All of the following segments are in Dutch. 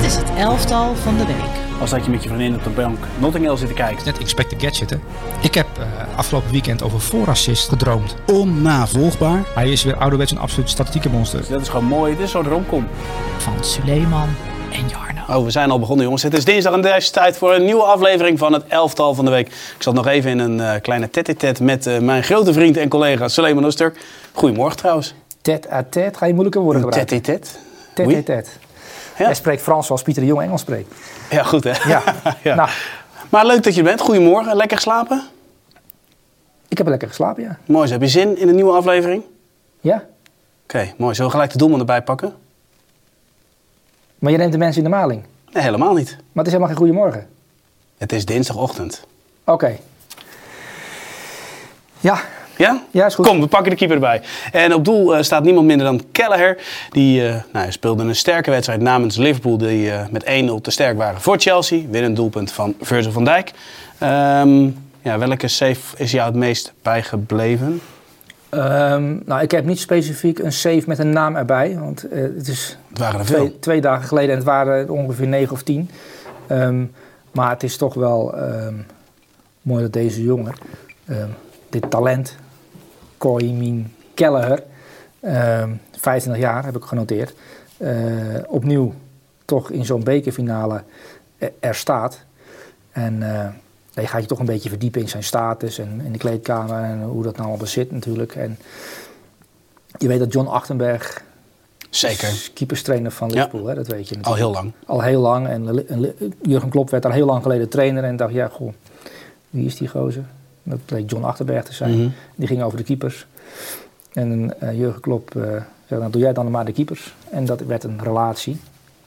Dit is het elftal van de week. Als dat je met je vriendin op de bank Notting Hill zit te kijken. Net Inspector Gadget, hè. Ik heb eh, afgelopen weekend over voorassist gedroomd. Onnavolgbaar. Hij is weer ouderwets een absoluut statistieke monster. Dat is gewoon mooi. Dit is zo'n romcom. Van Suleiman en Jarno. Oh, we zijn al begonnen jongens. Het is dinsdag en deze tijd voor een nieuwe aflevering van het elftal van de week. Ik zat nog even in een eh, kleine tête-à-tête met eh, mijn grote vriend en collega Suleiman Oester. Goedemorgen trouwens. Tête à tête, ga je moeilijke woorden gebruiken? Tête-à-tête. Tête Oui. à tête. Ja. Jij spreekt Frans zoals Pieter de Jong Engels spreekt. Ja, goed hè? Ja. Ja. Nou, Maar leuk dat je er bent. Goedemorgen. Lekker geslapen? ik heb lekker geslapen, ja. Mooi. zo. Heb je zin in een nieuwe aflevering? Ja? Oké, mooi. Zullen we gelijk de doelman erbij pakken? Maar je neemt de mensen in de maling. Nee, helemaal niet. Maar het is helemaal geen goede morgen. Het is dinsdagochtend. Oké. Ja, Ja? Ja, is goed. Kom, we pakken de keeper erbij. En op doel eh, staat niemand minder dan Kelleher. Die eh, nou, speelde een sterke wedstrijd namens Liverpool. Die eh, met 1-0 te sterk waren voor Chelsea. Winnend doelpunt van Virgil van Dijk. Ehm, ja, welke save is jou het meest bijgebleven? Ehm, nou, ik heb niet specifiek een save met een naam erbij. Want het is Het waren er veel. twee, twee dagen geleden en het waren er ongeveer negen of tien. Ehm, maar het is toch wel mooi dat deze jongen, dit talent, Koimin Kelleher, ehm 25 jaar heb ik genoteerd, eh, opnieuw toch in zo'n bekerfinale er, er staat. En eh, je gaat je toch een beetje verdiepen in zijn status en in de kleedkamer en hoe dat nou allemaal zit natuurlijk. En je weet dat John Achtenberg Zeker. keeperstrainer van Ja. Liverpool, hè, dat weet je natuurlijk. Al heel lang. Al heel lang. En, Jurgen Klopp werd daar heel lang geleden trainer. En dacht, ja, goh, wie is die gozer? Dat bleek John Achterberg te zijn. Mhm. Die ging over de keepers. En eh, Jurgen Klopp eh, zei, nou doe jij dan maar de keepers. En dat werd een relatie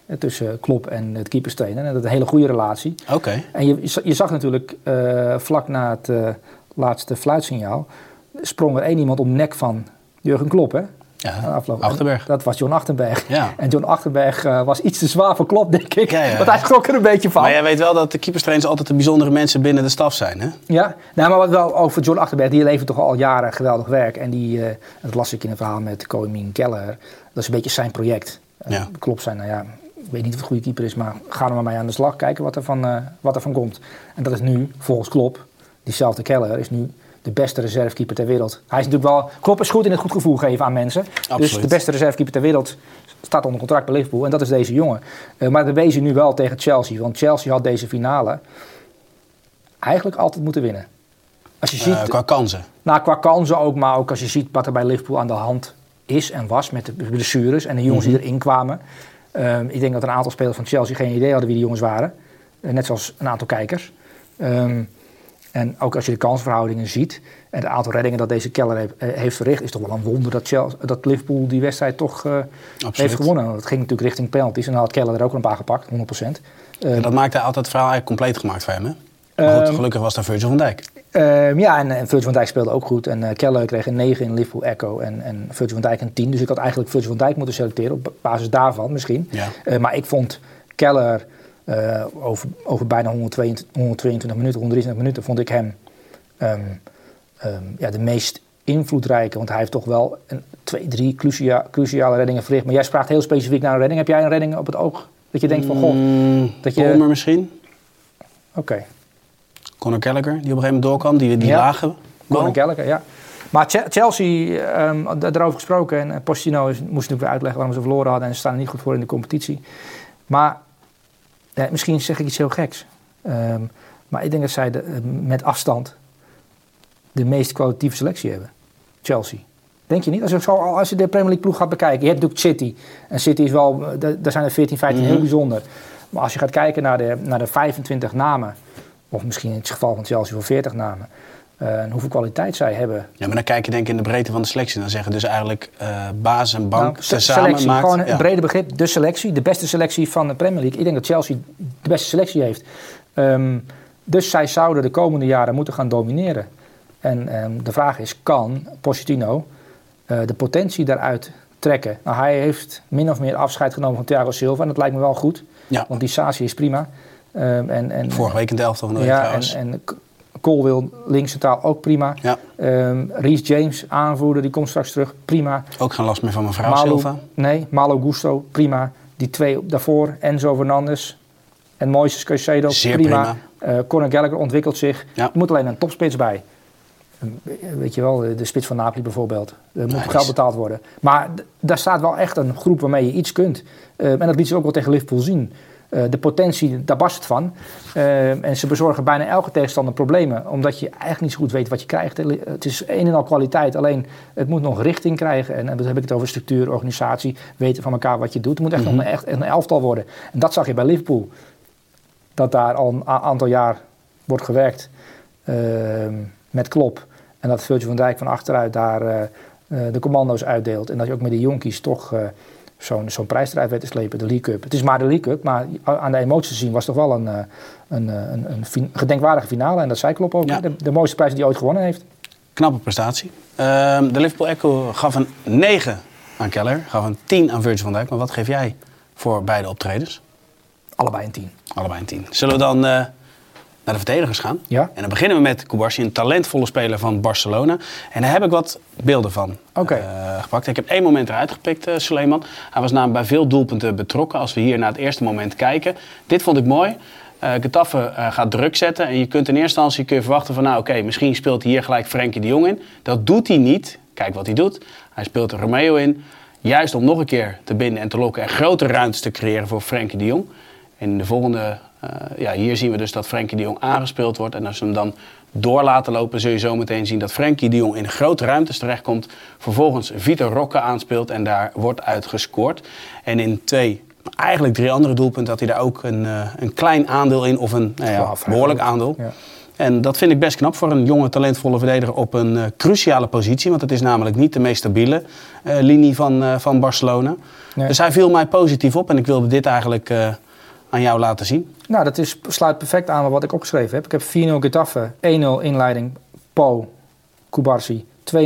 eh, tussen Klopp en het keeperstrainer. En dat is een hele goede relatie. Oké. En je, je zag natuurlijk vlak na het laatste fluitsignaal... sprong er één iemand om nek van Jurgen Klopp, hè? Ja, Na afloop. En Achterberg. Dat was John Achterberg. Ja. En John Achterberg eh, was iets te zwaar voor Klopp, denk ik. Ja, ja. Want hij schrok er een beetje van. Maar jij weet wel dat de keeperstrainers altijd de bijzondere mensen binnen de staf zijn, hè? Ja, nou, maar wat wel over John Achterberg, die levert toch al jaren geweldig werk. En die, eh, dat las ik in een verhaal met Koimin Keller. Dat is een beetje zijn project. Ja. Klopt zijn, nou ja, ik weet niet of het een goede keeper is, maar ga er maar mee aan de slag. Kijken wat er van, wat er van komt. En dat is nu, volgens Klop, diezelfde Keller, is nu de beste reservekeeper ter wereld. Hij is natuurlijk wel, Klopp is goed in het goed gevoel geven aan mensen. Dus Absoluut. de beste reservekeeper ter wereld staat onder contract bij Liverpool. En dat is deze jongen. Eh, maar dat wees hij nu wel tegen Chelsea. Want Chelsea had deze finale eigenlijk altijd moeten winnen. Als je ziet, Eh, qua kansen. nou, qua kansen ook, maar ook als je ziet wat er bij Liverpool aan de hand is en was met de blessures en de jongens die erin kwamen. Ehm, ik denk dat een aantal spelers van Chelsea geen idee hadden wie die jongens waren. Eh, net zoals een aantal kijkers. Ehm, en ook als je de kansverhoudingen ziet en het aantal reddingen dat deze Keller heeft, eh, heeft verricht, is toch wel een wonder dat, Chelsea, dat Liverpool die wedstrijd toch eh, heeft gewonnen. Want het ging natuurlijk richting penalties en dan had Keller er ook een paar gepakt, 100%. En dat maakte altijd het verhaal eigenlijk compleet gemaakt voor hem, hè? Maar goed, Ehm, gelukkig was daar Virgil van Dijk. Ehm, ja, en, en Virgil van Dijk speelde ook goed. En eh Keller kreeg een 9 in Liverpool Echo en, en Virgil van Dijk een 10. Dus ik had eigenlijk Virgil van Dijk moeten selecteren op basis daarvan misschien. Ja. Maar ik vond Keller eh, over, over bijna 122, 122 minuten, 123 minuten, vond ik hem ehm, ehm, ja, de meest invloedrijke. Want hij heeft toch wel een, twee, drie crucia, cruciale reddingen verricht. Maar jij spraakt heel specifiek naar een redding. Heb jij een redding op het oog? Dat je denkt van, goh, Mm, dat je- Palmer misschien. oké. Conor Gallagher, die op een gegeven moment doorkwam. Die, die Ja. lage goal. Conor Gallagher, ja. Maar Che- Chelsea, ehm, daarover gesproken, en eh, Pochettino is- moest natuurlijk weer uitleggen waarom ze verloren hadden en ze staan er niet goed voor in de competitie. Maar eh, misschien zeg ik iets heel geks. Ehm, maar ik denk dat zij de, eh, met afstand de meest kwalitatieve selectie hebben. Chelsea. Denk je niet? Als je, zo, als je de Premier League ploeg gaat bekijken. Je hebt natuurlijk City. En City is wel, eh, da- daar zijn er 14, 15 heel Mhm. bijzonder. Maar als je gaat kijken naar de, naar de 25 namen, of misschien in het geval van Chelsea voor 40 namen, en hoeveel kwaliteit zij hebben. Ja, maar dan kijk je denk ik in de breedte van de selectie. Dan zeggen dus eigenlijk eh basis en bank Nou, se- tezamen selectie, maakt... gewoon een ja. brede begrip. De selectie, de beste selectie van de Premier League. Ik denk dat Chelsea de beste selectie heeft. Ehm, dus zij zouden de komende jaren moeten gaan domineren. En ehm, de vraag is, kan Pochettino eh, de potentie daaruit trekken? Nou, hij heeft min of meer afscheid genomen van Thiago Silva. En dat lijkt me wel goed. Ja. Want die Sasi is prima. Ehm, en, en, Vorige week in de elftal van de ja, en, en Cole wil links centraal ook prima. Ja, Ehm Reece James, aanvoerder, die komt straks terug. Prima. ook geen last meer van mevrouw Malo, Silva. Nee, Malo Gusto, prima. Die twee daarvoor, Enzo Fernandes en Moises Caicedo, Zeer prima. Eh Conor Gallagher ontwikkelt zich. Ja. Er moet alleen een topspits bij. Eh, Weet je wel, de spits van Napoli bijvoorbeeld. Er moet die geld betaald worden. Maar daar staat wel echt een groep waarmee je iets kunt. Eh, en dat liet ze ook wel tegen Liverpool zien. Eh, de potentie, daar barst het van. Eh, en ze bezorgen bijna elke tegenstander problemen. Omdat je eigenlijk niet zo goed weet wat je krijgt. Het is een en al kwaliteit. Alleen het moet nog richting krijgen. En, en dan heb ik het over structuur, organisatie. Weten van elkaar wat je doet. Het moet echt nog een, echt een elftal worden. En dat zag je bij Liverpool. Dat daar al een aantal jaar wordt gewerkt. ehm, met Klop. En dat Virgil van Dijk van achteruit daar eh, eh, de commando's uitdeelt. En dat je ook met de jonkies toch zo'n zo'n prijsstrijd weet te slepen, de League Cup. Het is maar de League Cup, maar aan de emoties te zien was toch wel een, eh, een, eh, een, een fin- gedenkwaardige finale. En dat zei Klopp ook. Ja. De, de mooiste prijs die hij ooit gewonnen heeft. Knappe prestatie. Ehm, de Liverpool Echo gaf een 9 aan Keller, gaf een 10 aan Virgil van Dijk. Maar wat geef jij voor beide optredens? Allebei een tien. Allebei een 10. Zullen we dan eh, naar de verdedigers gaan? Ja. En dan beginnen we met Koubarsi, een talentvolle speler van Barcelona. En daar heb ik wat beelden van Oké. eh, gepakt. Ik heb één moment eruit gepikt, eh Suleiman. Hij was namelijk bij veel doelpunten betrokken. Als we hier naar het eerste moment kijken. Dit vond ik mooi. Eh Getafe gaat druk zetten. En je kunt in eerste instantie kun je verwachten van... nou oké, misschien speelt hij hier gelijk Frenkie de Jong in. Dat doet hij niet. Kijk wat hij doet. Hij speelt er Romeo in. Juist om nog een keer te binden en te lokken... en grote ruimtes te creëren voor Frenkie de Jong. En in de volgende... eh, ja, hier zien we dus dat Frenkie de Jong aangespeeld wordt. En als we hem dan door laten lopen... zul je zo meteen zien dat Frenkie de Jong in grote ruimtes terechtkomt. Vervolgens Vitor Roque aanspeelt en daar wordt uitgescoord. En in twee, eigenlijk drie andere doelpunten... had hij daar ook een, eh, een klein aandeel in. Of een nou ja, behoorlijk aandeel. Ja. En dat vind ik best knap voor een jonge, talentvolle verdediger op een eh, cruciale positie. Want het is namelijk niet de meest stabiele linie van, van Barcelona. Nee. Dus hij viel mij positief op en ik wilde dit eigenlijk aan jou laten zien. Nou, dat is, sluit perfect aan wat ik opgeschreven heb. Ik heb 4-0 Getafe, 1-0 inleiding, Po, Kubarsi, 2-0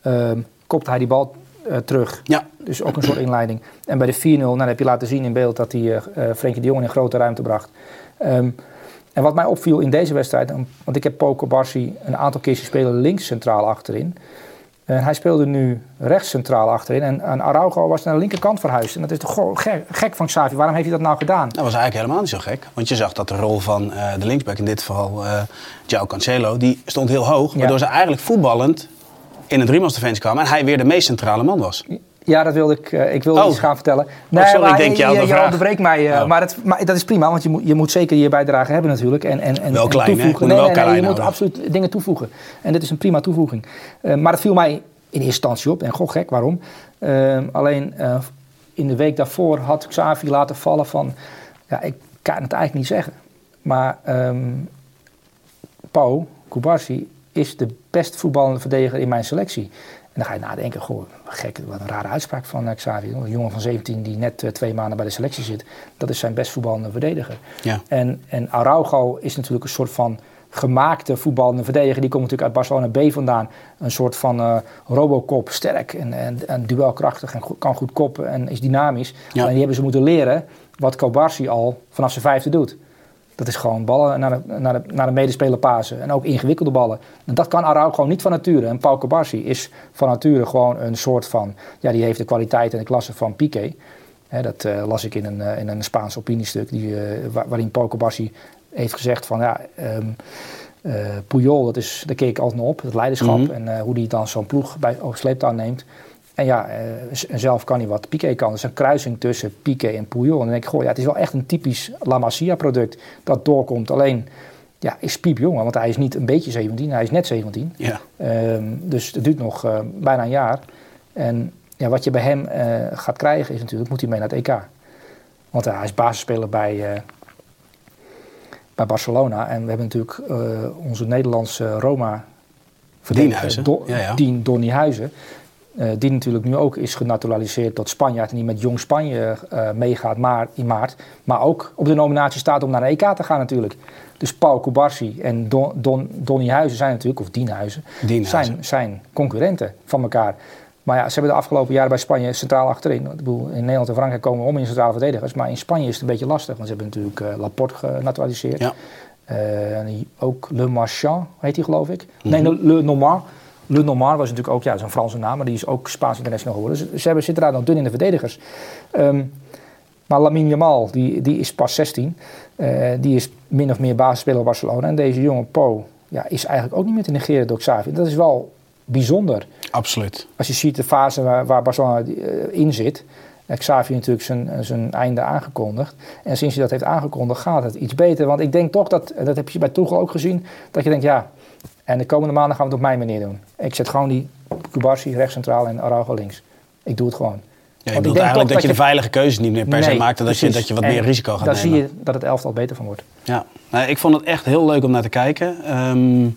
ehm kopt hij die bal eh, terug. Ja, Dus ook een soort inleiding. En bij de 4-0, nou, dan heb je laten zien in beeld dat hij eh, Frenkie de Jong in een grote ruimte bracht. Ehm, en wat mij opviel in deze wedstrijd, want ik heb Poco Barsi een aantal keer spelen links centraal achterin. En hij speelde nu rechts centraal achterin. En, en Araujo was naar de linkerkant verhuisd. En dat is toch gek, gek van Xavi. Waarom heeft hij dat nou gedaan? dat was eigenlijk helemaal niet zo gek. Want je zag dat de rol van eh, de linksback, in dit geval eh João Cancelo, die stond heel hoog. Waardoor ze eigenlijk voetballend in een driemansdefensie kwamen. En hij weer de meest centrale man was. Ja, dat wilde ik. eh, ik wilde Oh. iets gaan vertellen. sorry, ik denk je, je onderbreekt mij. eh, Oh. maar, dat, maar dat is prima, want je moet, je moet zeker je bijdrage hebben natuurlijk. En, en, en, Wel klein, hè? toevoegen. Moet Nee, nee, nee, je moet absoluut dingen toevoegen. En dit is een prima toevoeging. Eh, maar het viel mij in eerste instantie op. En goh, gek, waarom? Eh, alleen in de week daarvoor had Xavi laten vallen van... Ja, ik kan het eigenlijk niet zeggen. Maar ehm Pau, Kubarsi, is de best voetballende verdediger in mijn selectie. En dan ga je nadenken, goh, gek, wat een rare uitspraak van eh, Xavi. Een jongen van 17 die net eh, twee maanden bij de selectie zit. Dat is zijn best voetballende verdediger. Ja. En, en Araujo is natuurlijk een soort van gemaakte voetballende verdediger. Die komt natuurlijk uit Barcelona B vandaan. Een soort van eh, robocop, sterk en, en, en duelkrachtig en go- kan goed koppen en is dynamisch. Ja. En die hebben ze moeten leren wat Kobarsi al vanaf zijn vijfde doet. Dat is gewoon ballen naar de, naar de, naar de medespeler pasen. En ook ingewikkelde ballen. En dat kan Araujo gewoon niet van nature. En Pau Kobarsi is van nature gewoon een soort van... Ja, die heeft de kwaliteit en de klasse van Piqué. Dat eh, las ik in een, eh, in een Spaans opiniestuk. Die, eh, wa- waarin Pau Kobarsi heeft gezegd van... Ja, eh, Puyol, dat is, daar keek ik altijd naar op. Het leiderschap Mhm. en hoe die dan zo'n ploeg bij, op sleeptouw neemt. En ja, eh, zelf kan hij wat Piqué kan. Dus een kruising tussen Piqué en Puyol. En dan denk ik, goh, ja, het is wel echt een typisch La Masia product dat doorkomt. Alleen, ja, is piepjong, want hij is niet een beetje 17, hij is net 17. Ja. Ehm, dus het duurt nog eh, bijna een jaar. En ja, wat je bij hem eh, gaat krijgen is natuurlijk, moet hij mee naar het EK. Want hij is basisspeler bij, bij Barcelona. En we hebben natuurlijk onze Nederlandse Roma Dienhuizen, Do, ja, ja. Dien Donny Huizen. Die natuurlijk nu ook is genaturaliseerd tot Spanjaard en die met Jong Spanje eh, meegaat maar, in maart. Maar ook op de nominatie staat om naar de EK te gaan natuurlijk. Dus Paul Kubarsi en Don, Don, Donny Huizen zijn natuurlijk, of Dienhuizen, Dienhuizen. zijn, zijn concurrenten van elkaar. Maar ja, ze hebben de afgelopen jaren bij Spanje centraal achterin. Ik bedoel, in Nederland en Frankrijk komen we om in centrale verdedigers. Maar in Spanje is het een beetje lastig. Want ze hebben natuurlijk eh, Laporte genaturaliseerd. Ja. Eh, en die- ook Le Marchand heet hij geloof ik. Mhm. Nee, Le, Le Normand. Le Normand was natuurlijk ook, ja, een Franse naam, maar die is ook Spaans international geworden. Dus ze hebben, zitten daar dan dun in de verdedigers. Ehm, Maar Lamine Jamal, die, die is pas 16. Eh, die is min of meer basisspeler Barcelona. En deze jonge Po ja, is eigenlijk ook niet meer te negeren door Xavi. Dat is wel bijzonder. Absoluut. Als je ziet de fase waar, waar Barcelona eh, in zit. eh, Xavi natuurlijk zijn, zijn einde aangekondigd. En sinds hij dat heeft aangekondigd gaat het iets beter. Want ik denk toch dat, dat heb je bij Tuchel ook gezien, dat je denkt ja, en de komende maanden gaan we het op mijn manier doen. Ik zet gewoon die Kubarsi rechts centraal en Araujo links. Ik doe het gewoon. Ja, je bedoelt eigenlijk dat, je de veilige keuzes niet meer per se Nee, maakt. En dat je, dat je wat En meer risico gaat Dan nemen. zie je dat het elftal beter van wordt. Ja, nou, ik vond het echt heel leuk om naar te kijken. Ehm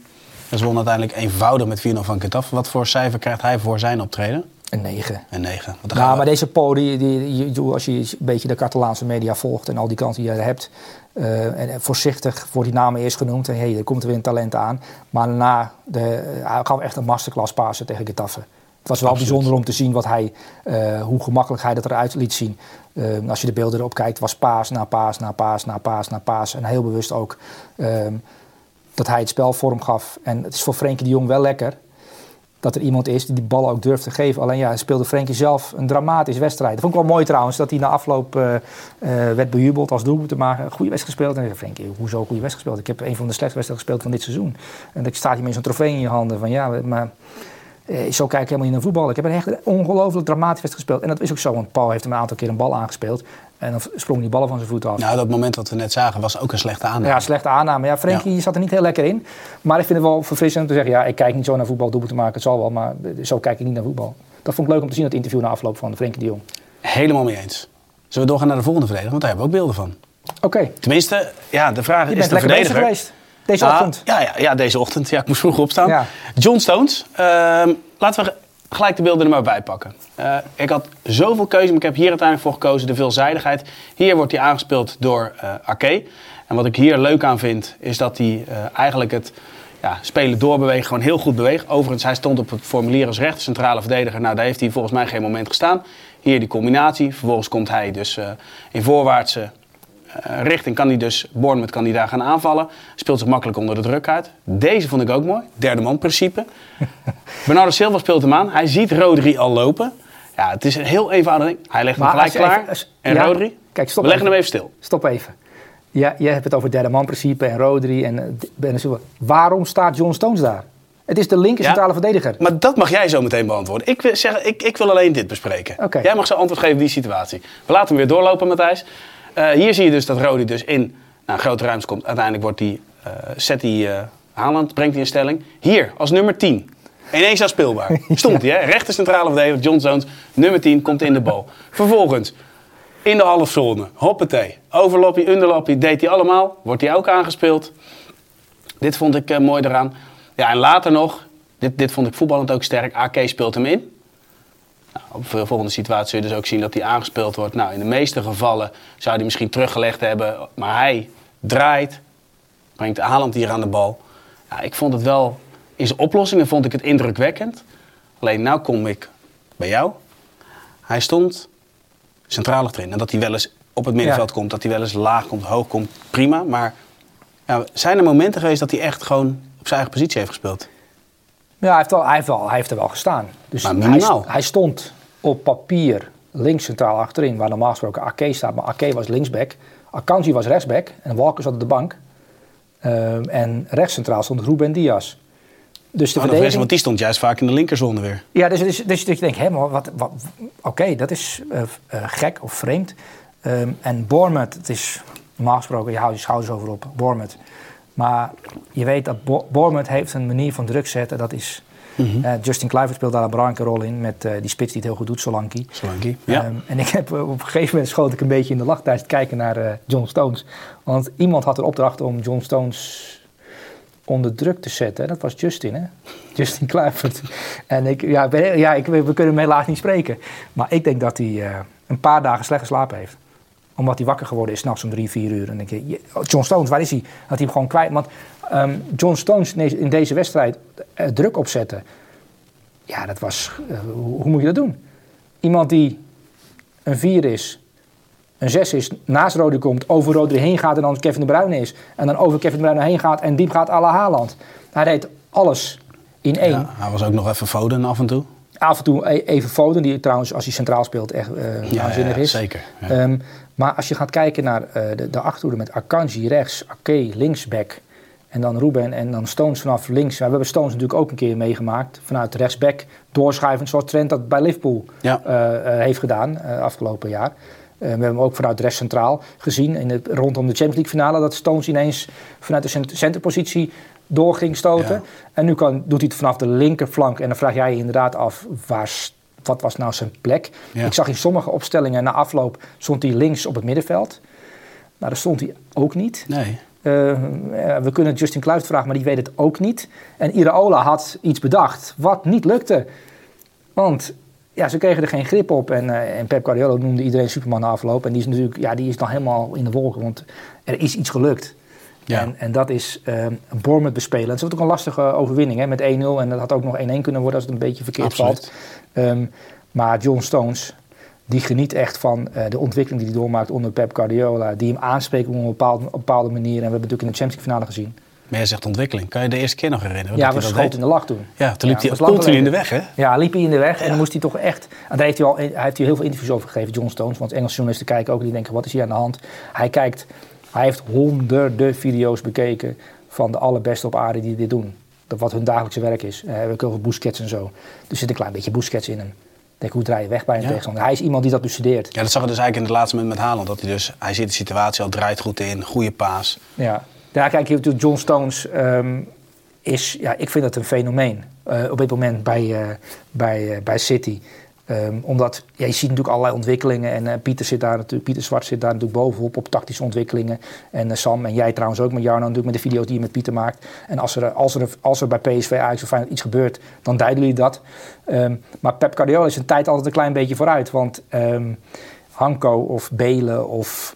ze won uiteindelijk eenvoudig met 4-0 van Getafe. Wat voor cijfer krijgt hij voor zijn optreden? Een 9. Een 9. Want dan gaan Nou, we- maar deze die, die, die- als je een beetje de Catalaanse media volgt en al die kansen die je hebt. Eh, en voorzichtig wordt die namen eerst genoemd. En hey, er komt er weer een talent aan. Maar daarna de, uh, hij gaf echt een masterclass pasen tegen Getafe. Het was wel Absoluut. bijzonder om te zien wat hij, eh, hoe gemakkelijk hij dat eruit liet zien. Eh, als je de beelden erop kijkt, was paas na paas na paas na paas na paas. En heel bewust ook ehm, dat hij het spel vorm gaf. En het is voor Frenkie de Jong wel lekker dat er iemand is die die ballen ook durft te geven. Alleen ja, speelde Frenkie zelf een dramatische wedstrijd. Dat vond ik wel mooi trouwens, dat hij na afloop eh, eh, werd bejubeld als doelpunt te maken. Goede wedstrijd gespeeld. En ik zei, Frenkie, hoezo goede wedstrijd gespeeld? Ik heb een van de slechtste wedstrijden gespeeld van dit seizoen. En dan staat hij met zo'n trofee in je handen. Van ja, maar eh, zo kijk ik helemaal niet naar voetbal. Ik heb een echt ongelooflijk dramatische wedstrijd gespeeld. En dat is ook zo, want Paul heeft hem een aantal keer een bal aangespeeld. En dan sprong die ballen van zijn voeten af. Nou, dat moment wat we net zagen was ook een slechte aanname. Ja, slechte aanname. Ja, Frenkie zat er niet heel lekker in. Maar ik vind het wel verfrissend om te zeggen... ja, ik kijk niet zo naar voetbal, doelpunt te maken, het zal wel... maar zo kijk ik niet naar voetbal. Dat vond ik leuk om te zien, dat interview na afloop van Frenkie de Jong. Helemaal mee eens. Zullen we doorgaan naar de volgende verdediger? Want daar hebben we ook beelden van. Oké, Tenminste, ja, de vraag je is bent de verdediger. geweest. Deze Ja, ochtend. Ja, ja, ja, deze ochtend. Ja, ik moest vroeg opstaan. Ja. John Stones. Ehm, laten we gelijk de beelden er maar bij pakken. Eh, ik had zoveel keuze, maar ik heb hier uiteindelijk voor gekozen. De veelzijdigheid. Hier wordt hij aangespeeld door eh Ake. En wat ik hier leuk aan vind, is dat hij eh, eigenlijk het ja, spelen doorbewegen gewoon heel goed beweegt. Overigens, hij stond op het formulier als rechter centrale verdediger. Nou, daar heeft hij volgens mij geen moment gestaan. Hier die combinatie. Vervolgens komt hij dus in voorwaartse richting kan hij dus, Bournemouth kan hij daar gaan aanvallen. Speelt zich makkelijk onder de druk uit. Deze vond ik ook mooi. Derde man principe. Bernardo Silva speelt hem aan. Hij ziet Rodri al lopen. Ja, het is een heel eenvoudig ding. Hij legt hem Maar gelijk klaar. even- als- en ja, Rodri, kijk, stop we leggen even. hem even stil. Stop even. Ja, jij hebt het over derde man principe en Rodri en uh, Ben Silva. Waarom staat John Stones daar? Het is de linker Ja. centrale verdediger. Maar dat mag jij zo meteen beantwoorden. Ik wil, zeggen, ik, ik wil alleen dit bespreken. Jij mag zo antwoord geven op die situatie. We laten hem weer doorlopen, Matthijs. Eh, hier zie je dus dat Rodi dus in nou, grote ruimte komt. Uiteindelijk wordt die, eh, zet hij eh, Haaland, brengt hij in stelling. Hier, als nummer 10. Ineens al speelbaar. Stond hij, hè? Rechter centrale verdediger, John Stones. Nummer 10, komt in de bal. Vervolgens, in de halfzone. Hoppatee. Overlappie, underlappie, deed hij allemaal. Wordt hij ook aangespeeld. Dit vond ik mooi eraan. Ja, en later nog, dit, dit vond ik voetballend ook sterk. AK speelt hem in. Op de volgende situatie zul je dus ook zien dat hij aangespeeld wordt. Nou, in de meeste gevallen zou hij misschien teruggelegd hebben. Maar hij draait, brengt Haaland hier aan de bal. Ja, ik vond het wel, in zijn oplossingen vond ik het indrukwekkend. Alleen nou kom ik bij jou. Hij stond centraal achterin. En dat hij wel eens op het middenveld komt, dat hij wel eens laag komt, hoog komt, prima. Maar ja, zijn er momenten geweest dat hij echt gewoon op zijn eigen positie heeft gespeeld? Ja, hij heeft, wel, hij heeft, wel, hij heeft er wel gestaan. Dus Maar hij, hij stond op papier links centraal achterin, waar normaal gesproken Ake staat. Maar Ake was linksback, Akanji was rechtsback en Walker zat op de bank. Ehm, en rechts centraal stond Ruben Diaz. Dus de Oh, verdediging... want die stond juist vaak in de linkerzone weer. Ja, dus, dus, dus, dat je denkt, hé, maar wat, wat, oké, dat is eh, eh, gek of vreemd. Ehm, en Bournemouth, het is normaal gesproken, je houdt je schouders over op, Bournemouth. Maar je weet dat Bo Bournemouth heeft een manier van druk zetten, dat is... Mhm. eh, Justin Kluivert speelt daar een belangrijke rol in, met eh, die spits die het heel goed doet, Solanke. Solanke, ja. Ehm, en ik heb, eh, op een gegeven moment schoot ik een beetje in de lach tijdens het kijken naar John Stones. Want iemand had de opdracht om John Stones onder druk te zetten. Dat was Justin, hè? Justin Kluivert. En ik, ja, ben- ja ik, we kunnen hem helaas niet spreken. Maar ik denk dat hij een paar dagen slecht geslapen heeft. Omdat hij wakker geworden is, s'nachts om drie, vier uur. En dan denk je, je- oh, John Stones, waar is hij? Dat hij hem gewoon kwijt. Want ehm, John Stones in deze, wedstrijd eh, druk opzetten. Ja, dat was... eh, hoe, moet je dat doen? Iemand die een 4 is, een 6 is, naast Rodri komt, over Rodri heen gaat en dan Kevin de Bruyne is. En dan over Kevin de Bruyne heen gaat en diep gaat à la Haaland. Hij deed alles in één. Ja, hij was ook nog even Foden af en toe. Af en toe e- even Foden, die trouwens als hij centraal speelt echt eh Ja, waanzinnig ja, is. zeker. Ja. Ehm, Maar als je gaat kijken naar de, de achterhoede met Akanji rechts, Ake linksback en dan Ruben en dan Stones vanaf links. We hebben Stones natuurlijk ook een keer meegemaakt vanuit rechtsback doorschuiven zoals Trent dat bij Liverpool Ja. eh, eh, heeft gedaan eh, afgelopen jaar. We hebben hem ook vanuit rechts centraal gezien in het, rondom de Champions League finale dat Stones ineens vanuit de cent- centerpositie door ging stoten. Ja. En nu kan, doet hij het vanaf de linkerflank en dan vraag jij je inderdaad af waar, wat was nou zijn plek. Ja. Ik zag in sommige opstellingen na afloop stond hij links op het middenveld. Nou, daar stond hij ook niet. Nee. Eh, we kunnen Justin Kluivert vragen, maar die weet het ook niet. En Iraola had iets bedacht wat niet lukte. Want ja, ze kregen er geen grip op. En, eh, en Pep Guardiola noemde iedereen Superman na afloop. En die is natuurlijk ja, die is dan helemaal in de wolken. Want er is iets gelukt. Ja. En, en dat is een Bournemouth bespelen. Het is ook een lastige overwinning hè, met 1-0. En dat had ook nog 1-1 kunnen worden als het een beetje verkeerd Absoluut. valt. Ehm, maar John Stones, die geniet echt van eh, de ontwikkeling die hij doormaakt onder Pep Guardiola. Die hem aanspreekt op een bepaalde, bepaalde manier. En we hebben natuurlijk in de Champions League finale gezien. Maar jij zegt ontwikkeling. Kan je de eerste keer nog herinneren? ja, we schoten in de lach toen. Ja, toen liep Ja, hij continu in de weg, hè? Ja, liep hij in de weg en dan moest hij toch echt... En daar heeft hij, al, hij heeft hier heel veel interviews over gegeven, John Stones. Want Engelse journalisten kijken ook en die denken, wat is hier aan de hand? Hij kijkt, hij heeft honderden video's bekeken van de allerbeste op aarde die dit doen. Dat wat hun dagelijkse werk is. We hebben over Busquets en zo. Er zit een klein beetje Busquets in hem. Hoe draai je weg bij een Ja. tegenstander? Hij is iemand die dat bestudeert. Ja, dat zag je dus eigenlijk in het laatste moment met Haaland. Dat hij dus, hij ziet de situatie al, draait goed in, goede paas. Ja, ja kijk, je natuurlijk John Stones ehm, is, ja, ik vind dat een fenomeen eh, op dit moment bij, eh, bij, eh, bij City. Ehm, omdat je ziet natuurlijk allerlei ontwikkelingen en eh, Pieter, zit daar natuurlijk, Pieter Zwart zit daar natuurlijk bovenop op tactische ontwikkelingen. En eh, Sam en jij trouwens ook met Jarno natuurlijk met de video's die je met Pieter maakt. En als er, als er, als er bij PSV Ajax of Feyenoord iets gebeurt, dan duiden jullie dat. Ehm, maar Pep Guardiola is een tijd altijd een klein beetje vooruit. Want ehm, Hanko of Belen of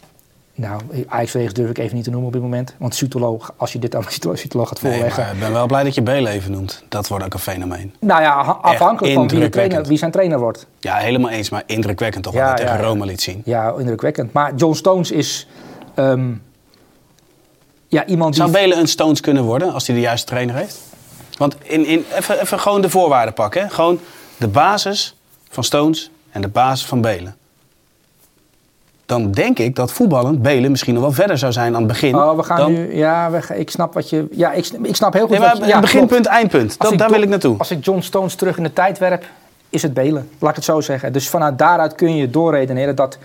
nou, Ajax durf ik even niet te noemen op dit moment. Want Sutolo, als je dit aan Sutolo gaat voorleggen. ik ben wel blij dat je Bele even noemt. Dat wordt ook een fenomeen. nou ja, ha- afhankelijk van wie, de trainer, wie zijn trainer wordt. Ja, helemaal eens, maar indrukwekkend toch Ja, wat hij ja, tegen. Roma liet zien. Ja, indrukwekkend. Maar John Stones is ehm, ja, iemand die... Zou Bele een Stones kunnen worden als hij de juiste trainer heeft? Want in, in, even, even gewoon de voorwaarden pakken. Hè? Gewoon de basis van Stones en de basis van Belen. Dan denk ik dat voetballend Belen misschien nog wel verder zou zijn aan het begin. Oh, we gaan dan, nu... Ja, we, ik snap wat je... Ja, ik, ik snap heel goed Nee, wat je... Ja, beginpunt, klopt. eindpunt. Dat, daar wil ik naartoe. Als ik John Stones terug in de tijd werp, is het Belen. Laat ik het zo zeggen. Dus vanuit daaruit kun je doorredeneren dat...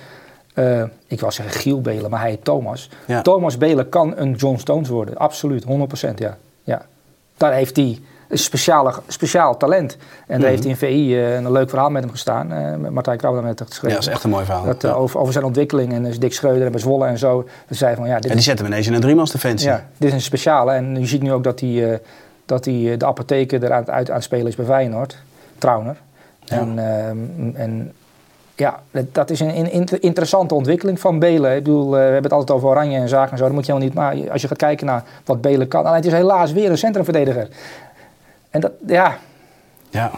eh, ik wou zeggen Giel Belen, maar hij heet Thomas. Ja. Thomas Belen kan een John Stones worden. Absoluut, 100% ja. ja. Daar heeft hij een speciale, speciaal talent. En daar heeft hij in VI eh, een leuk verhaal met hem gestaan. met Martijn daar net Ja, geschreven. dat is echt een mooi verhaal. Dat, eh, Ja. over, over zijn ontwikkeling en dus Dick Schreuder en bij Zwolle en zo. Dat zei van ja, dit En die zetten we ineens in een driemans defensie. ja, dit is een speciale. En je ziet nu ook dat hij, dat hij de apotheker eruit uit aan het spelen is bij Feyenoord. Trauner. Ja. En, ehm, en ja, dat- is een, een inter- interessante ontwikkeling van Belen. Ik bedoel, we hebben het altijd over oranje en zaken en zo. Dat moet je helemaal niet. Maar als je gaat kijken naar wat Belen kan. Alleen het is helaas weer een centrumverdediger. En dat, ja, Ja.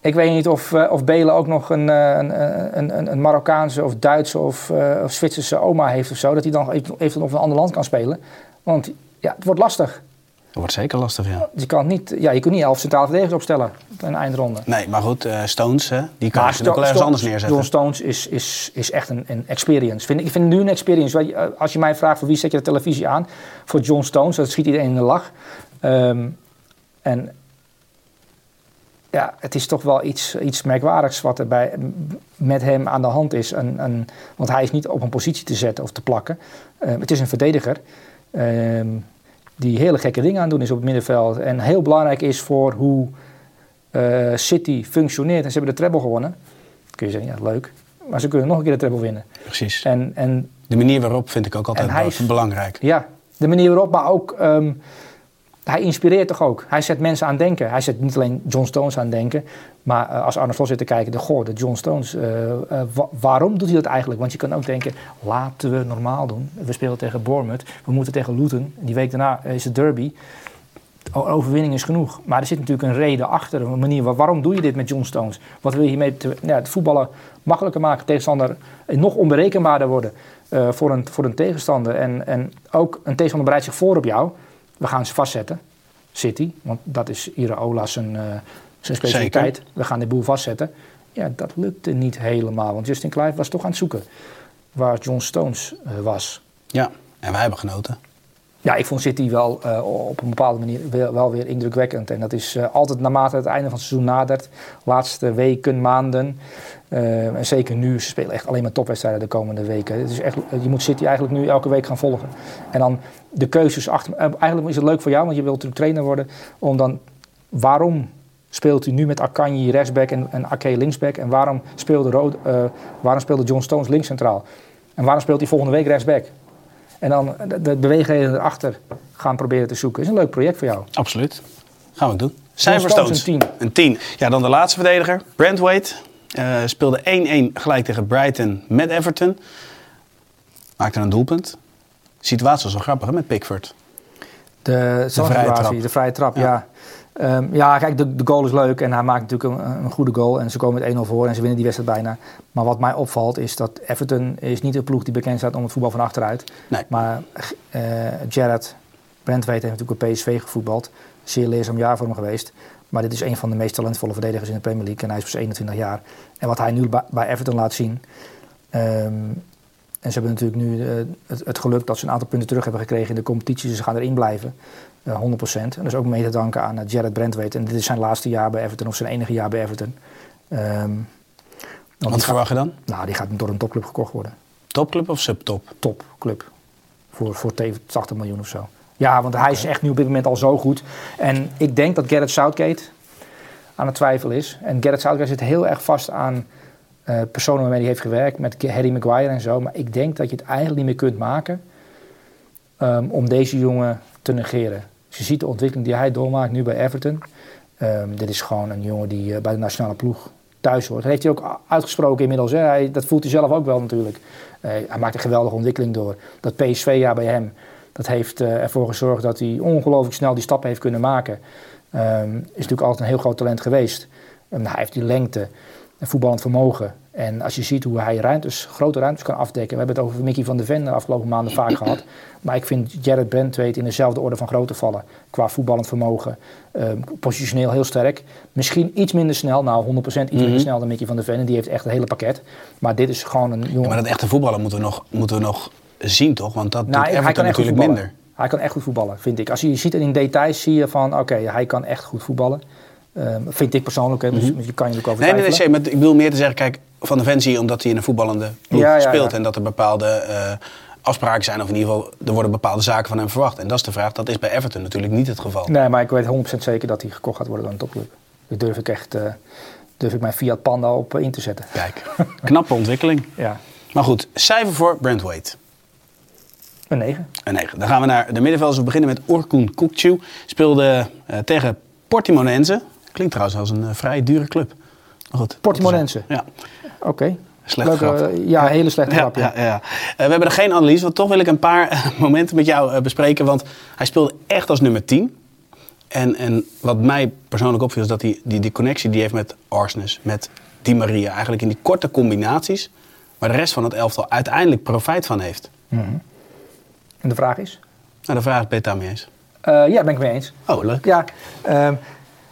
ik weet niet of, eh, of Belen ook nog een, eh, een, een, een, een Marokkaanse of Duitse of, eh, of Zwitserse oma heeft of zo. Dat hij dan even, even op een ander land kan spelen. Want ja, het wordt lastig. Dat wordt zeker lastig, ja. Je kan niet, ja, je kunt niet elf centrale verdedigers opstellen in een eindronde. Nee, maar goed, eh, Stones, hè, die kan je ook wel ergens anders John neerzetten. Stones is, is, is echt een, een experience. Vind, ik vind het nu een experience. Eh, Als je mij vraagt voor wie zet je de televisie aan, voor John Stones, dat schiet iedereen in de lach. Ehm, en ja, het is toch wel iets, iets merkwaardigs wat er bij, met hem aan de hand is. Een, een, want hij is niet op een positie te zetten of te plakken. Ehm, het is een verdediger ehm, die hele gekke dingen aan het doen is op het middenveld. En heel belangrijk is voor hoe eh, City functioneert. En ze hebben de treble gewonnen. Dan kun je zeggen, ja leuk. Maar ze kunnen nog een keer de treble winnen. Precies. En, en De manier waarop vind ik ook altijd hij belangrijk. ja, de manier waarop, maar ook... ehm, hij inspireert toch ook. Hij zet mensen aan denken. Hij zet niet alleen John Stones aan denken. Maar eh, als Arne Slot zit te kijken, de, goh, de John Stones. eh, eh, wa- waarom doet hij dat eigenlijk? Want je kan ook denken, laten we normaal doen. We spelen tegen Bournemouth. We moeten tegen Luton. Die week daarna is het derby. Overwinning is genoeg. Maar er zit natuurlijk een reden achter. Een manier. waar- Waarom doe je dit met John Stones? Wat wil je hiermee te, ja, het voetballen makkelijker maken? Tegenstander nog onberekenbaarder worden voor, een, voor een tegenstander. En, en ook een tegenstander bereidt zich voor op jou. We gaan ze vastzetten. City. Want dat is Iraola zijn, eh, zijn specialiteit. We gaan de boel vastzetten. Ja, dat lukte niet helemaal. Want Justin Clive was toch aan het zoeken. waar John Stones eh, was. Ja, en wij hebben genoten. Ja, ik vond City wel eh, op een bepaalde manier wel, weer indrukwekkend. En dat is eh, altijd naarmate het einde van het seizoen nadert. Laatste weken, maanden. eh, en zeker nu, ze spelen echt alleen maar topwedstrijden de komende weken. Het is echt, je moet City eigenlijk nu elke week gaan volgen. En dan de keuzes achter. eigenlijk is het leuk voor jou, want je wilt natuurlijk trainer worden. Om dan, waarom speelt u nu met Akanji rechtsback en, en linksback? En waarom speelde, Rood, waarom speelde John Stones links centraal? En waarom speelt hij volgende week rechtsback? En dan de, de bewegingen erachter gaan proberen te zoeken. is een leuk project voor jou. Absoluut. Gaan we doen. Cijfer Stones een 10. Een 10. Ja, dan de laatste verdediger. Brent Wade. eh, speelde 1-1 gelijk tegen Brighton met Everton. Maakte een doelpunt. De situatie was wel grappig hè, met Pickford. De, vrije situatie, trap. de vrije trap, Ja. ja. Ehm, ja, kijk, de, de goal is leuk en hij maakt natuurlijk een, een goede goal. En ze komen met 1-0 voor en ze winnen die wedstrijd bijna. Maar wat mij opvalt is dat Everton is niet een ploeg die bekend staat om het voetbal van achteruit. Nee. Maar eh Gerrard Brentwaite heeft natuurlijk op PSV gevoetbald. Zeer leerzaam jaar voor hem geweest. Maar dit is een van de meest talentvolle verdedigers in de Premier League. En hij is pas 21 jaar. En wat hij nu bij, Everton laat zien... ehm, en ze hebben natuurlijk nu eh, het, het geluk dat ze een aantal punten terug hebben gekregen in de competitie. Dus ze gaan erin blijven. eh 100%. En dat is ook mee te danken aan uh, Jared Brentwaite. En dit is zijn laatste jaar bij Everton, of zijn enige jaar bij Everton. Ehm, want Wat verwacht je dan? nou, die gaat door een topclub gekocht worden. Topclub of subtop? Topclub. Voor, voor 80 miljoen of zo. Ja, want hij is echt nu op dit moment al zo goed. En ik denk dat Gareth Southgate aan het twijfelen is. En Gareth Southgate zit heel erg vast aan eh, personen waarmee hij heeft gewerkt. Met Harry Maguire en zo. Maar ik denk dat je het eigenlijk niet meer kunt maken ehm, om deze jongen te negeren. Dus je ziet de ontwikkeling die hij doormaakt nu bij Everton. Ehm, dit is gewoon een jongen die eh, bij de nationale ploeg thuis hoort. Dat heeft hij ook uitgesproken inmiddels. Hè. Dat voelt hij zelf ook wel natuurlijk. Eh, hij maakt een geweldige ontwikkeling door. Dat PSV-jaar bij hem, dat heeft eh, ervoor gezorgd dat hij ongelooflijk snel die stappen heeft kunnen maken. Ehm, is natuurlijk altijd een heel groot talent geweest. Ehm, hij heeft die lengte, en voetballend vermogen. En als je ziet hoe hij ruimtes, grote ruimtes kan afdekken. We hebben het over Mickey van der Ven de afgelopen maanden vaak gehad. Maar ik vind Jared Brentwaite in dezelfde orde van grootte vallen. Qua voetballend vermogen. Ehm, positioneel heel sterk. Misschien iets minder snel. Nou, 100% iets minder snel dan Mickey van der Ven. En die heeft echt het hele pakket. Maar dit is gewoon een jongen... Ja, maar dat echte voetballen moeten we nog, moeten we nog zien, toch? Want dat Nou, doet hij Everton kan natuurlijk minder. Hij kan echt goed voetballen, vind ik. Als je ziet het in details, zie je van, oké, hij kan echt goed voetballen. Ehm, vind ik persoonlijk, hè, dus je kan je natuurlijk over Mhm. Nee, nee, nee, maar ik bedoel meer te zeggen, kijk, Van de Ven zie je omdat hij in een voetballende ploeg Ja, ja, speelt. ja. En dat er bepaalde eh, afspraken zijn, of in ieder geval, er worden bepaalde zaken van hem verwacht. En dat is de vraag, dat is bij Everton natuurlijk niet het geval. Nee, maar ik weet 100% zeker dat hij gekocht gaat worden door een topclub. Daar durf ik echt, eh, durf ik mijn Fiat Panda op eh, in te zetten. Kijk, knappe ontwikkeling. Ja, Maar goed, cijfer voor Brent Wade. een 9. Een 9. Dan gaan we naar de middenvelders. We beginnen met Orkun Kukcu. Speelde tegen Portimonense. Klinkt trouwens als een eh, vrij dure club. Maar goed. Portimonense? Ja, Oké. slechte Leuke, grap. ja, hele slechte Ja, grap, ja. ja, ja. Eh, we hebben er geen analyse, want toch wil ik een paar eh, momenten met jou bespreken. Want hij speelde echt als nummer 10. En, en wat mij persoonlijk opviel is dat hij die, die connectie die heeft met Arsnes, met Di Maria. Eigenlijk in die korte combinaties, waar de rest van het elftal uiteindelijk profijt van heeft. En de vraag is? Nou, de vraag is, ben je het daarmee eens? Ja, ben ik mee eens. Oh, leuk. Ja, ehm,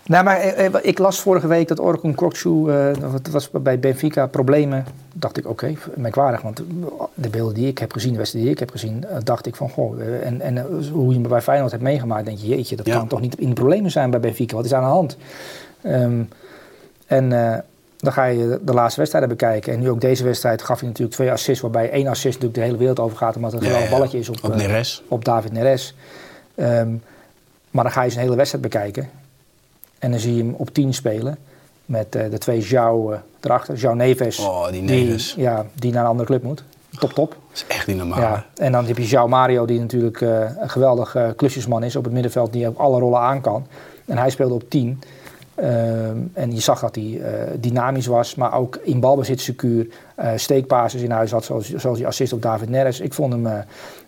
nou, maar eh, eh, ik las vorige week dat Orkun Kokcu, eh dat was bij Benfica problemen. Dacht ik, oké, merkwaardig. Want de beelden die ik heb gezien, de wedstrijden die ik heb gezien, dacht ik van, goh, en, en hoe je hem bij Feyenoord hebt meegemaakt, denk je, jeetje, dat Ja. kan toch niet in problemen zijn bij Benfica. Wat is aan de hand? Ehm, en dan ga je de laatste wedstrijden bekijken. En nu ook deze wedstrijd gaf hij natuurlijk twee assists, waarbij één assist natuurlijk de hele wereld over gaat, omdat het een Ja, geweldig balletje is op, Op op David Neres. Ehm, maar dan ga je zijn hele wedstrijd bekijken. En dan zie je hem op 10 spelen. Met eh, de twee João eh, erachter. João Neves. Oh, die Neves. Die, ja, die naar een andere club moet. Top, top. Dat is echt niet normaal. Ja. En dan heb je João Mario, die natuurlijk eh, een geweldig klusjesman is op het middenveld. Die ook alle rollen aan kan. En hij speelde op 10. Ehm, en je zag dat hij dynamisch was, maar ook in balbezit secuur. steekpases in huis had, zoals, zoals die assist op David Neres. Ik vond hem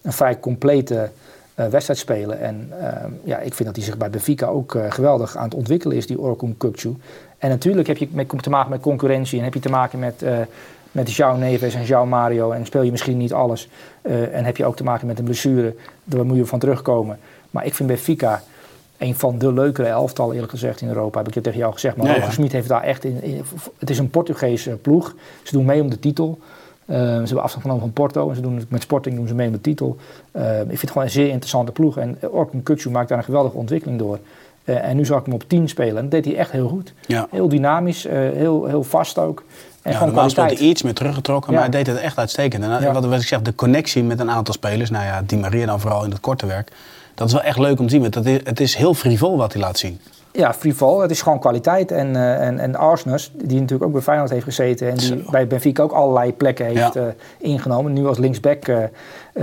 een vrij complete wedstrijd spelen. En ehm, ja, ik vind dat hij zich bij Benfica ook eh, geweldig aan het ontwikkelen is, die Orkun Kukcu. En natuurlijk heb je met, te maken met concurrentie en heb je te maken met, eh met João Neves en João Mario. En speel je misschien niet alles. eh, en heb je ook te maken met een blessure, daar moet je van terugkomen. Maar ik vind Benfica een van de leukere elftallen, eerlijk gezegd, in Europa. Heb ik het tegen jou gezegd. Maar ja. Smit heeft daar echt in, in- Het is een Portugese ploeg. Ze doen mee om de titel. Eh, ze hebben afstand genomen van Porto en ze doen het met Sporting doen ze mee met de titel. Eh, ik vind het gewoon een zeer interessante ploeg. En Orkun Kukcu maakt daar een geweldige ontwikkeling door. Eh, en nu zag ik hem op 10 spelen en dat deed hij echt heel goed. Ja. Heel dynamisch, eh, heel, heel vast ook. En Ja, normaal hij iets meer teruggetrokken, Ja. maar hij deed het echt uitstekend. En Ja. wat, wat ik zeg, de connectie met een aantal spelers, nou ja, Di Maria dan vooral in het korte werk, dat is wel echt leuk om te zien. Want dat is, het is heel frivol wat hij laat zien. Ja, frivol. Het is gewoon kwaliteit. En, eh en, en Arsenis, die natuurlijk ook bij Feyenoord heeft gezeten... en die bij Benfica ook allerlei plekken heeft Ja. eh, ingenomen. Nu als linksback eh,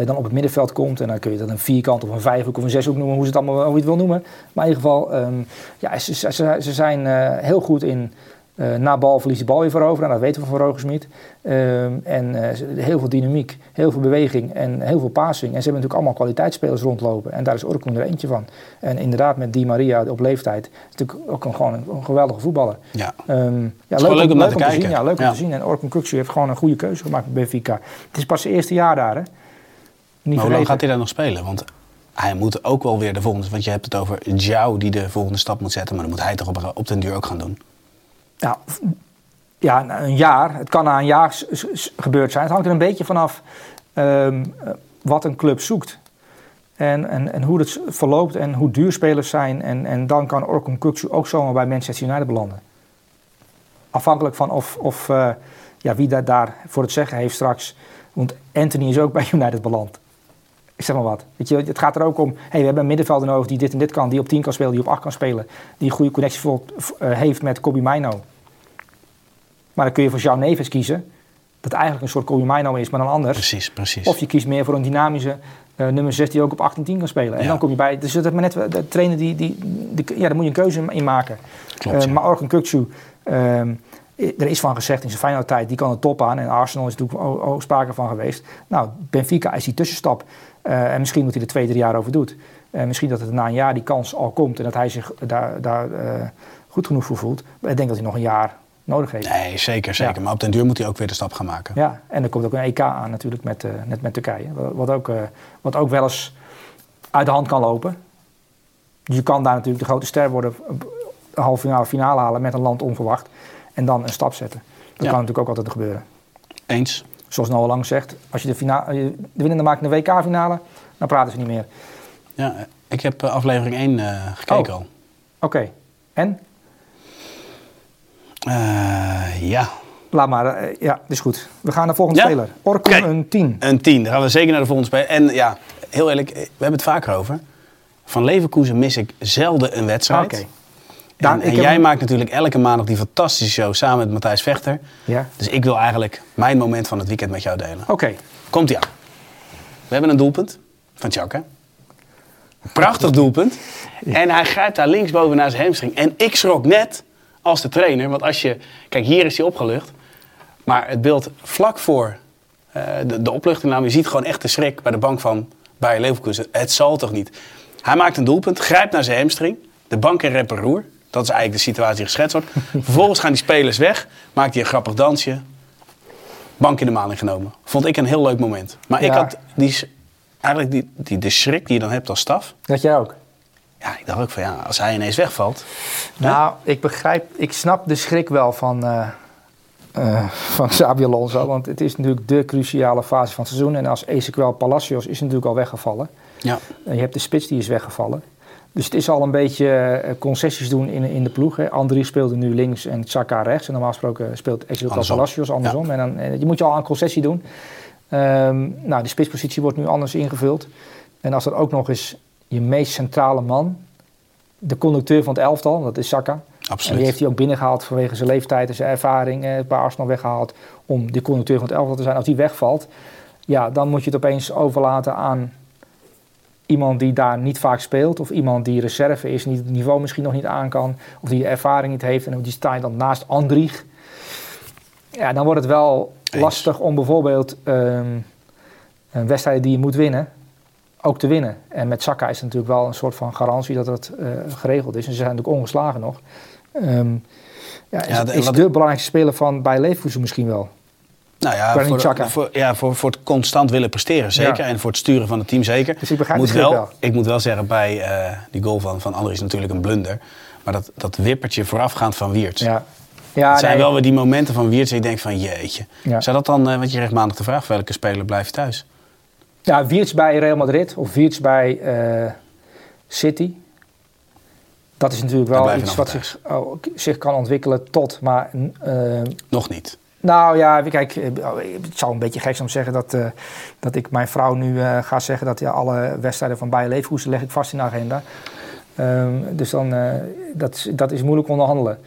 dan op het middenveld komt... en dan kun je dat een vierkant of een vijfhoek of een zeshoek noemen... hoe, ze het allemaal, hoe je het wil noemen. Maar in ieder geval, ehm, ja, ze, ze, ze- zijn heel goed in... eh na balverlies de bal weer veroveren. Nou, dat weten we van Rogersmit. Ehm en eh, heel veel dynamiek, heel veel beweging en heel veel passing. En ze hebben natuurlijk allemaal kwaliteitsspelers rondlopen. En daar is Orkun er eentje van. En inderdaad, met Di Maria op leeftijd... natuurlijk ook een, gewoon een, een geweldige voetballer. Ja. Ehm, ja, leuk om te te kijken. zien. Ja, leuk om te zien. En Orkun Kukcu heeft gewoon een goede keuze gemaakt met Benfica. Het is pas zijn eerste jaar daar, hè? Niet maar hoe lang gaat hij daar nog spelen? Want hij moet ook wel weer de volgende, want je hebt het over Jou die de volgende stap moet zetten, maar dan moet hij toch op, op den duur ook gaan doen. Nou, ja, na een jaar. Het kan na een jaar gebeurd zijn. Het hangt er een beetje vanaf ehm, eh, wat een club zoekt. En, en, en hoe het verloopt en hoe duur spelers zijn. En, en dan kan Orkun Kukcu ook zomaar bij Manchester United belanden. Afhankelijk van of, of eh, ja, wie daar, daar voor het zeggen heeft straks. Want Anthony is ook bij United beland. Ik zeg maar wat. Weet je, het gaat er ook om, hey, we hebben een middenvelder nodig die dit en dit kan. Die op 10 kan spelen, die op 8 kan spelen. Die een goede connectie voor, eh, heeft met Kobe Mino. Maar dan kun je voor Jean Neves kiezen. Dat eigenlijk een soort Kobe Mino is, maar dan anders. Precies, precies. Of je kiest meer voor een dynamische eh, nummer 6 die ook op 8 en 10 kan spelen. En Ja. dan kom je bij. Dus dat maar net de trainer die, die, die- Ja, daar moet je een keuze in maken. Klopt, Eh, ja. Maar Orkun Kukcu, ehm, er is van gezegd in zijn Feyenoord tijd, die kan de top aan. En Arsenal is natuurlijk ook, ook sprake van geweest. Nou, Benfica is die tussenstap. Eh, en misschien moet hij er twee, drie jaar over doet. En misschien dat het na een jaar die kans al komt en dat hij zich daar, daar eh, goed genoeg voor voelt. Maar ik denk dat hij nog een jaar nodig heeft. Nee, zeker, zeker. Ja. Maar op den duur moet hij ook weer de stap gaan maken. Ja, en er komt ook een EK aan natuurlijk met, eh, net met Turkije. Wat- ook, eh, wat ook wel eens uit de hand kan lopen. Je kan daar natuurlijk de grote ster worden, een halve finale, finale halen met een land onverwacht. En dan een stap zetten. Dat Ja. kan natuurlijk ook altijd gebeuren. Eens. Zoals Noah Lang zegt, als je de, fina- je de winnende maakt in de WK-finale, dan praten ze niet meer. Ja, ik heb eh, aflevering 1 eh, gekeken Oh. al. Oké, en? Eh, ja, Laat maar, eh, ja, is goed. We gaan naar de volgende Ja? speler. Orkun Oké. een 10. een 10. Dan gaan we zeker naar de volgende speler. En ja, heel eerlijk, eh, we hebben het vaker over. Van Leverkusen mis ik zelden een wedstrijd. Oké. En, en jij maakt natuurlijk elke maandag die fantastische show samen met Matthijs Vechter. Ja, Dus ik wil eigenlijk mijn moment van het weekend met jou delen. oké. Komt ie aan. We hebben een doelpunt van Tjakke. Prachtig doelpunt. En hij grijpt daar linksboven naar zijn hamstring. En ik schrok net als de trainer. Want als je... Kijk, hier is hij opgelucht. Maar het beeld vlak voor eh, de, de opluchting naam. Je ziet gewoon echt de schrik bij de bank van Bayer Leverkusen. Het zal toch niet. Hij maakt een doelpunt, grijpt naar zijn hamstring. De bank in rep roer. Dat is eigenlijk de situatie die geschetst wordt. Vervolgens gaan die spelers weg. Maakt hij een grappig dansje. Bank in de maling genomen. Vond ik een heel leuk moment. Maar ik had die, eigenlijk die, die, de schrik die je dan hebt als staf. Dat jij ook. Ja, ik dacht ook van ja, als hij ineens wegvalt. Nou, ik begrijp, ik snap de schrik wel van, eh van Xabi Alonso. Want het is natuurlijk de cruciale fase van het seizoen. En als Ezequiel Palacios is natuurlijk al weggevallen. Ja, En je hebt de spits die is weggevallen. Dus het is al een beetje eh, concessies doen in, in de ploeg. Hè. Andri speelde nu links en Chaka rechts. En normaal gesproken speelt Ezequiel. Palacios andersom. En dan, je moet je al een concessie doen. Ehm, nou, die spitspositie wordt nu anders ingevuld. En als dat ook nog eens je meest centrale man, de conducteur van het elftal, dat is Saka. En absoluut. die heeft hij ook binnengehaald vanwege zijn leeftijd en zijn ervaring. eh, bij Arsenal weggehaald om de conducteur van het elftal te zijn. Als die wegvalt, ja, dan moet je het opeens overlaten aan iemand die daar niet vaak speelt. Of iemand die reserve is, die het niveau misschien nog niet aan kan. Of die de ervaring niet heeft. En die staat dan naast Andrich. Ja, dan wordt het wel Eens. lastig om bijvoorbeeld ehm een wedstrijd die je moet winnen, ook te winnen. En met Saka is het natuurlijk wel een soort van garantie dat dat eh, geregeld is. En ze zijn natuurlijk ongeslagen nog. Ehm, ja, is, Ja, de- is wat- de belangrijkste speler van bij Leverkusen misschien wel. Nou ja, voor, ja voor, voor het constant willen presteren zeker. Ja. En voor het sturen van het team zeker. Dus ik begrijp moet wel, wel. Ik moet wel zeggen, bij eh, die goal van, van André is natuurlijk een blunder. Maar dat, dat wippertje voorafgaand van Wiertz. Ja, Ja, het zijn nee. wel weer die momenten van Wiertz. Ik denk van jeetje. Ja. Zou dat dan, eh, want je krijgt maandag de vraag, welke speler blijft thuis? Ja, Wiertz bij Real Madrid of Wiertz bij eh, City. Dat is natuurlijk wel iets wat zich, oh, zich kan ontwikkelen tot. Maar eh, Nog niet. nou ja, kijk, eh, het zou een beetje gek zijn om te zeggen dat, dat ik mijn vrouw nu ga zeggen dat ja, alle wedstrijden van Bayer Leverkusen leg ik vast in de agenda. Ehm, dus dan, dat, is- dat is moeilijk onderhandelen.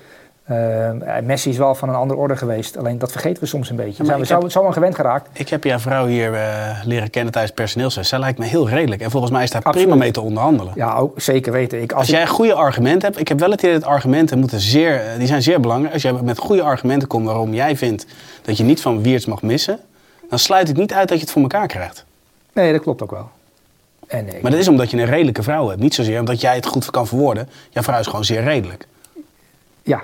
Eh, Messi is wel van een andere orde geweest. Alleen dat vergeten we soms een beetje. maar zijn we heb- zo, aan gewend geraakt. Ik heb jouw vrouw hier eh, leren kennen tijdens personeelsfest. Zij lijkt me heel redelijk. En volgens mij is daar Absoluut. prima mee te onderhandelen. Ja, ook zeker weten. Ik, als Als ik- jij goede argumenten hebt, ik heb wel het idee dat argumenten moeten zeer, eh, die zijn zeer belangrijk. Als jij met goede argumenten komt waarom jij vindt dat je niet van Wiertz mag missen, dan sluit ik niet uit dat je het voor elkaar krijgt. Nee, dat klopt ook wel. En nee, Maar dat is omdat je een redelijke vrouw hebt. Niet zozeer omdat jij het goed kan verwoorden. Jouw vrouw is gewoon zeer redelijk. ja,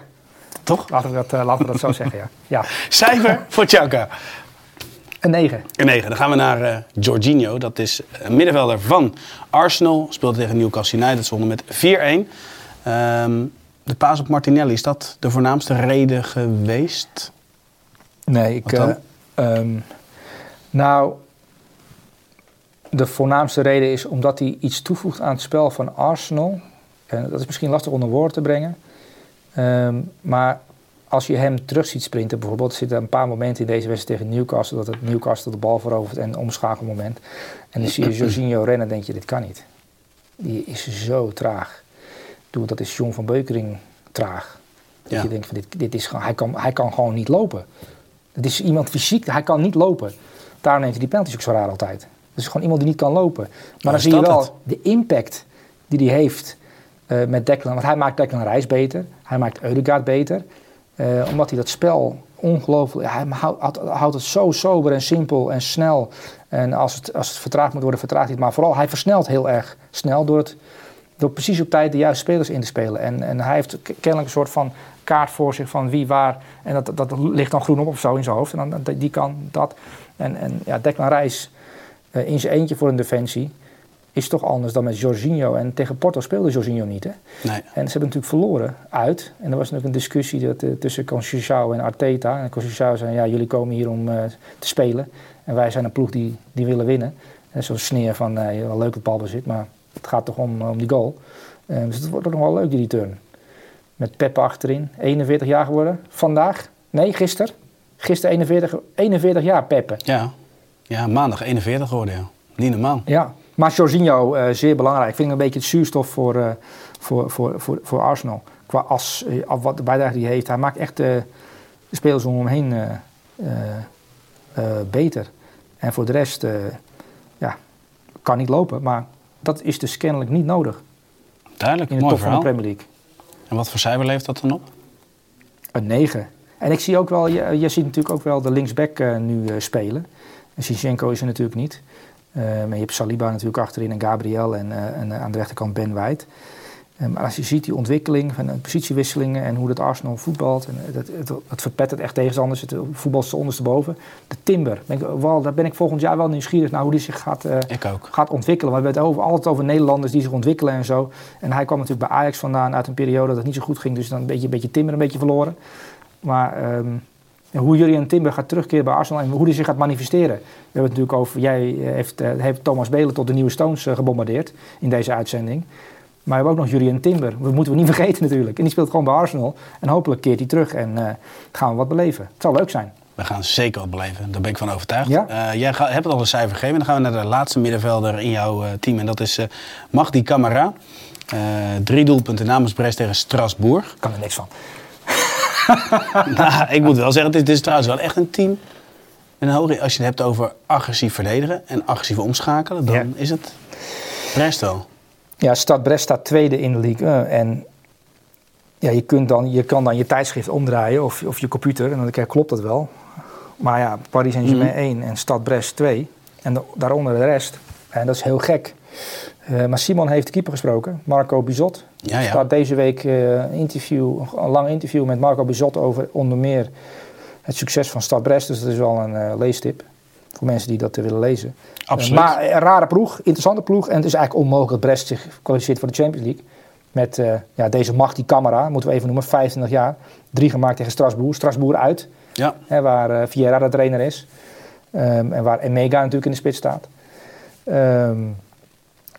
Toch? laten we dat, eh, laten we dat zo zeggen, ja. ja. Cijfer voor Chaka. Een 9. Een 9. Dan gaan we naar eh Jorginho. Dat is een middenvelder van Arsenal. Speelde tegen Newcastle United. Zonder met 4-1. Ehm, de paas op Martinelli. Is dat de voornaamste reden geweest? Nee, ik... Wat dan? ehm, nou, de voornaamste reden is omdat hij iets toevoegt aan het spel van Arsenal. En dat is misschien lastig onder woorden te brengen. Ehm, maar als je hem terug ziet sprinten, bijvoorbeeld, zitten er een paar momenten in deze wedstrijd tegen Newcastle dat het Newcastle de bal verovert en een omschakelmoment. En dan zie je Jorginho rennen, denk je, dit kan niet. Die is zo traag. Dat is John van Beukering traag. Dat Ja. je denkt van dit, dit is hij kan, hij kan gewoon niet lopen. Het is iemand fysiek, hij kan niet lopen. Daarom neemt hij die penalties ook zo raar altijd. Het is gewoon iemand die niet kan lopen. Maar dan zie je dat wel het? de impact die hij heeft eh, met Declan. Want hij maakt Declan Reis beter. Hij maakt Eudegaard beter. Eh, omdat hij dat spel ongelooflijk... Hij houdt, het zo sober en simpel en snel. En als het, als het vertraagd moet worden, vertraagt hij het. Maar vooral, hij versnelt heel erg snel door, het, door precies op tijd de juiste spelers in te spelen. En, en hij heeft kennelijk een soort van kaart voor zich van wie waar. En dat, dat ligt dan groen op of zo in zijn hoofd. En dan, die kan dat. En, en ja, Declan Reis eh, in zijn eentje voor een defensie is toch anders dan met Jorginho. En tegen Porto speelde Jorginho niet, hè? Nee. En ze hebben natuurlijk verloren uit. En er was natuurlijk een discussie dat, eh, tussen Conceição en Arteta. En Conceição zei, ja, jullie komen hier om eh, te spelen. En wij zijn een ploeg die, die willen winnen. En zo'n sneer van, eh, wel leuk het balbezit, maar het gaat toch om, om die goal. Dus het wordt ook nog wel leuk, die return. Met Peppe achterin, 41 jaar geworden. Vandaag, nee, gisteren. Gisteren 41, 41 jaar, Peppe. Ja. ja, maandag 41 geworden. Ja. Niet normaal. Ja, maar Jorginho, eh, zeer belangrijk. Ik vind hem een beetje het zuurstof voor, eh, voor, voor, voor, voor Arsenal. Qua as, eh, af wat de bijdrage die hij heeft. Hij maakt echt de spelers om hem heen beter. En voor de rest, ja, kan niet lopen. Maar dat is dus kennelijk niet nodig Duidelijk, in de mooi top van de verhaal. Premier League. En wat voor cijfer levert dat dan op? Een 9. En ik zie ook wel, je, je ziet natuurlijk ook wel de linksback nu spelen. En Zinchenko is er natuurlijk niet. Eh, je hebt Saliba natuurlijk achterin en Gabriel en, eh, en eh, aan de rechterkant Ben White. Eh, maar als je ziet die ontwikkeling van de positiewisselingen en hoe dat Arsenal voetbalt, en het, het, het, het verpettert echt tegenstanders, het voetbalt ondersteboven. De Timber, ben ik wel, daar ben ik volgend jaar wel nieuwsgierig naar hoe die zich gaat, Ik ook. gaat ontwikkelen. Want we hebben het over, altijd over Nederlanders die zich ontwikkelen en zo. En hij kwam natuurlijk bij Ajax vandaan uit een periode dat het niet zo goed ging. Dus dan een beetje, een beetje Timber een beetje verloren. Maar ehm, hoe Julian Timber gaat terugkeren bij Arsenal en hoe hij zich gaat manifesteren. We hebben het natuurlijk over, jij eh, heeft, eh, heeft Thomas Belen tot de nieuwe Stones eh, gebombardeerd in deze uitzending. Maar we hebben ook nog Julian Timber. Dat moeten we niet vergeten natuurlijk. En die speelt gewoon bij Arsenal. En hopelijk keert hij terug en gaan we wat beleven. Het zal leuk zijn. We gaan zeker wat beleven. Daar ben ik van overtuigd. Ja. Jij ga- hebt al een cijfer gegeven. Dan gaan we naar de laatste middenvelder in jouw team. En dat is eh Magdi Camara. Drie doelpunten namens Brest tegen Strasbourg. Ik kan er niks van. nou, ik moet wel zeggen, dit is trouwens wel echt een team. Met een hoge, als je het hebt over agressief verdedigen en agressief omschakelen, dan Ja. is het Brest wel. Ja, Stad Brest staat tweede in de league. eh, en ja, je, kunt dan, je kan dan je tijdschrift omdraaien of, of je computer. En dan kijk, klopt dat wel. Maar ja, Paris Saint-Germain Mhm. 1 en Stad Brest 2. En da- daaronder de rest. En dat is heel gek. Eh, maar Simon heeft de keeper gesproken, Marco Bizot. Ja, Er ja. staat deze week een, interview, een lang interview met Marco Bizot over onder meer het succes van Stad Brest. Dus dat is wel een eh, leestip voor mensen die dat willen lezen. Absoluut. Maar een rare ploeg, interessante ploeg. En het is eigenlijk onmogelijk dat Brest zich kwalificeert voor de Champions League. Met ja, deze macht, die camera, moeten we even noemen, 25 jaar. Drie gemaakt tegen Strasbourg. Strasbourg uit, Ja, hè, waar Vieira de trainer is. Ehm, en waar Emega natuurlijk in de spits staat. Ehm,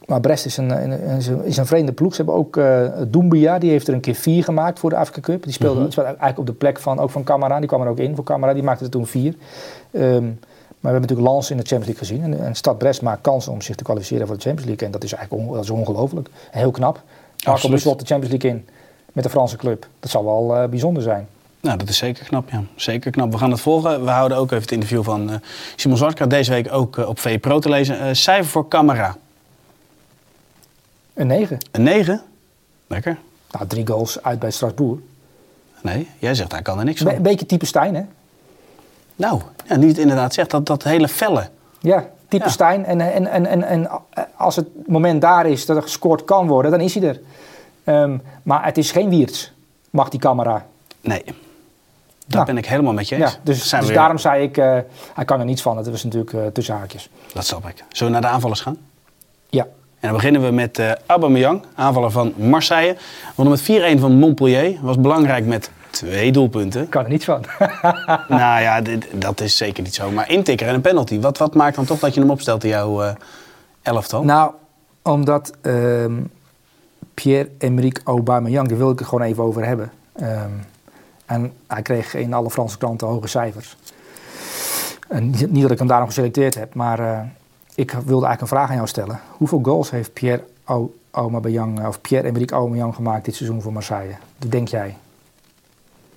maar Brest is een, een, is een, is een vreemde ploeg. Ze hebben ook eh Doumbia, die heeft er een keer vier gemaakt voor de Afrika Cup. Die speelde, speelde eigenlijk op de plek van, ook van Camara. Die kwam er ook in voor Camara, die maakte er toen vier. Ehm, maar we hebben natuurlijk Lens in de Champions League gezien. En, en Stad Brest maakt kansen om zich te kwalificeren voor de Champions League. En dat is eigenlijk on- dat is ongelooflijk. En heel knap. Marco Absoluut. beslot de Champions League in met de Franse club. Dat zal wel eh, bijzonder zijn. nou dat is zeker knap, ja. Zeker knap. We gaan het volgen. We houden ook even het interview van eh, Simon Zwartka deze week ook eh, op VPRO te lezen. Eh, cijfer voor Camera. Een 9. Een 9? Lekker. Nou, drie goals uit bij Strasbourg. Nee, jij zegt hij kan er niks van. een beetje type Stijn, hè? Nou, ja, niet inderdaad zegt dat, dat hele felle. Ja, type Ja. Stijn. En, en, en, en, en als het moment daar is dat er gescoord kan worden, dan is hij er. Ehm, maar het is geen Wiertz, mag die camera. Nee. Dat Nou. ben ik helemaal met je eens. Ja, dus, dus weer- daarom zei ik, eh, hij kan er niets van. Dat was natuurlijk eh, tussen haakjes. Dat snap ik. Zullen we naar de aanvallers gaan? Ja, En dan beginnen we met eh Aubameyang, aanvaller van Marseille. Wonnen met 4-1 van Montpellier. Was belangrijk met twee doelpunten. ik kan er niets van. nou ja, dit- dat is zeker niet zo. Maar intikker en een penalty. Wat, wat maakt dan toch dat je hem opstelt in jouw eh, elftal? nou, omdat ehm, Pierre-Emerick Aubameyang, daar wil ik het gewoon even over hebben. Ehm, en hij kreeg in alle Franse kranten hoge cijfers. En niet, niet dat ik hem daarom geselecteerd heb, maar eh, ik wilde eigenlijk een vraag aan jou stellen. Hoeveel goals heeft Pierre Au- Aubameyang, of Pierre-Emerick Aubameyang gemaakt dit seizoen voor Marseille? Wat denk jij?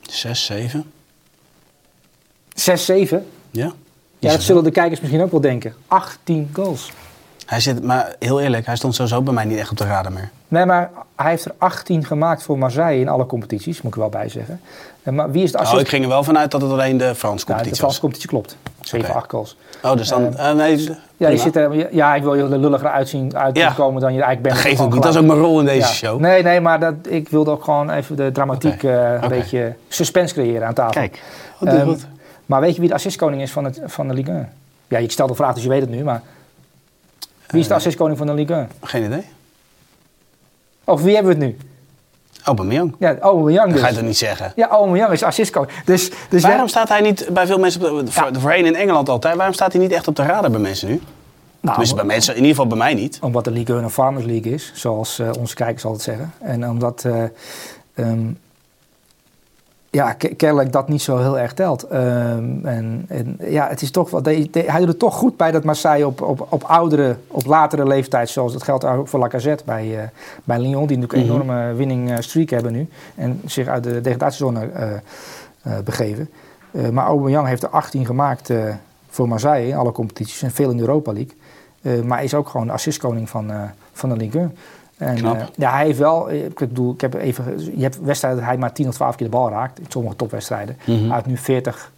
6, 7. 6, 7? Ja. Ja, dat zullen de kijkers misschien ook wel denken. 18 goals. Hij zit, maar heel eerlijk, hij stond sowieso bij mij niet echt op de radar meer. Nee, maar hij heeft er 18 gemaakt voor Marseille in alle competities, moet ik er wel bij zeggen. Eh, Maar wie is de Oh, assist? ik ging er wel vanuit dat het alleen de Franse Ja, de competitie Franse was. competitie klopt. 7, Oké. 8 goals. Oh, dus dan... eh, nee, Ja, prima. je zit er, ja, ik wil je er lulliger uitzien, uit Ja. komen dan je eigenlijk bent. Dat geeft ook niet. Dat is ook mijn rol in deze Ja. show. Nee, nee, maar dat, ik wilde ook gewoon even de dramatiek eh, een beetje suspense creëren aan tafel. Kijk, wat goed. Maar weet je wie de assistkoning is van, het, van de Ligue 1? Ja, ik stel de vraag, dus je weet het nu, maar... Wie is de Eh. assistkoning van de Ligue 1? Geen idee. Of wie hebben we het nu? Aubameyang. Ja, Aubameyang Dat dus. ga je toch niet zeggen? Ja, Aubameyang is assistcoach. Dus, dus Waarom ja, staat hij niet bij veel mensen, op de, voor, voorheen in Engeland altijd, waarom staat hij niet echt op de radar bij mensen nu? nou, Tenminste, bij mensen, in ieder geval bij mij niet. Omdat de 1 een Farmers League is, zoals eh, onze kijkers altijd zeggen. En omdat eh, ehm, ja, ke- kennelijk dat niet zo heel erg telt. Ehm, en, en ja, het is toch wat. hij doet het toch goed bij dat Marseille op, op, op oudere, op latere leeftijd, zoals dat geldt ook voor Lacazette bij, eh, bij Lyon, die natuurlijk een Mhm. enorme winning eh, streak hebben nu. En zich uit de degradatiezone eh begeven. Maar Aubameyang heeft er 18 gemaakt voor Marseille in alle competities en veel in de Europa League. Maar is ook gewoon de assistkoning van, van de Ligue 1. En, eh, ja, hij heeft wel, eh, ik bedoel, ik heb even, je hebt wedstrijden dat hij maar 10 of 12 keer de bal raakt, in sommige topwedstrijden. Mhm. Hij heeft nu 40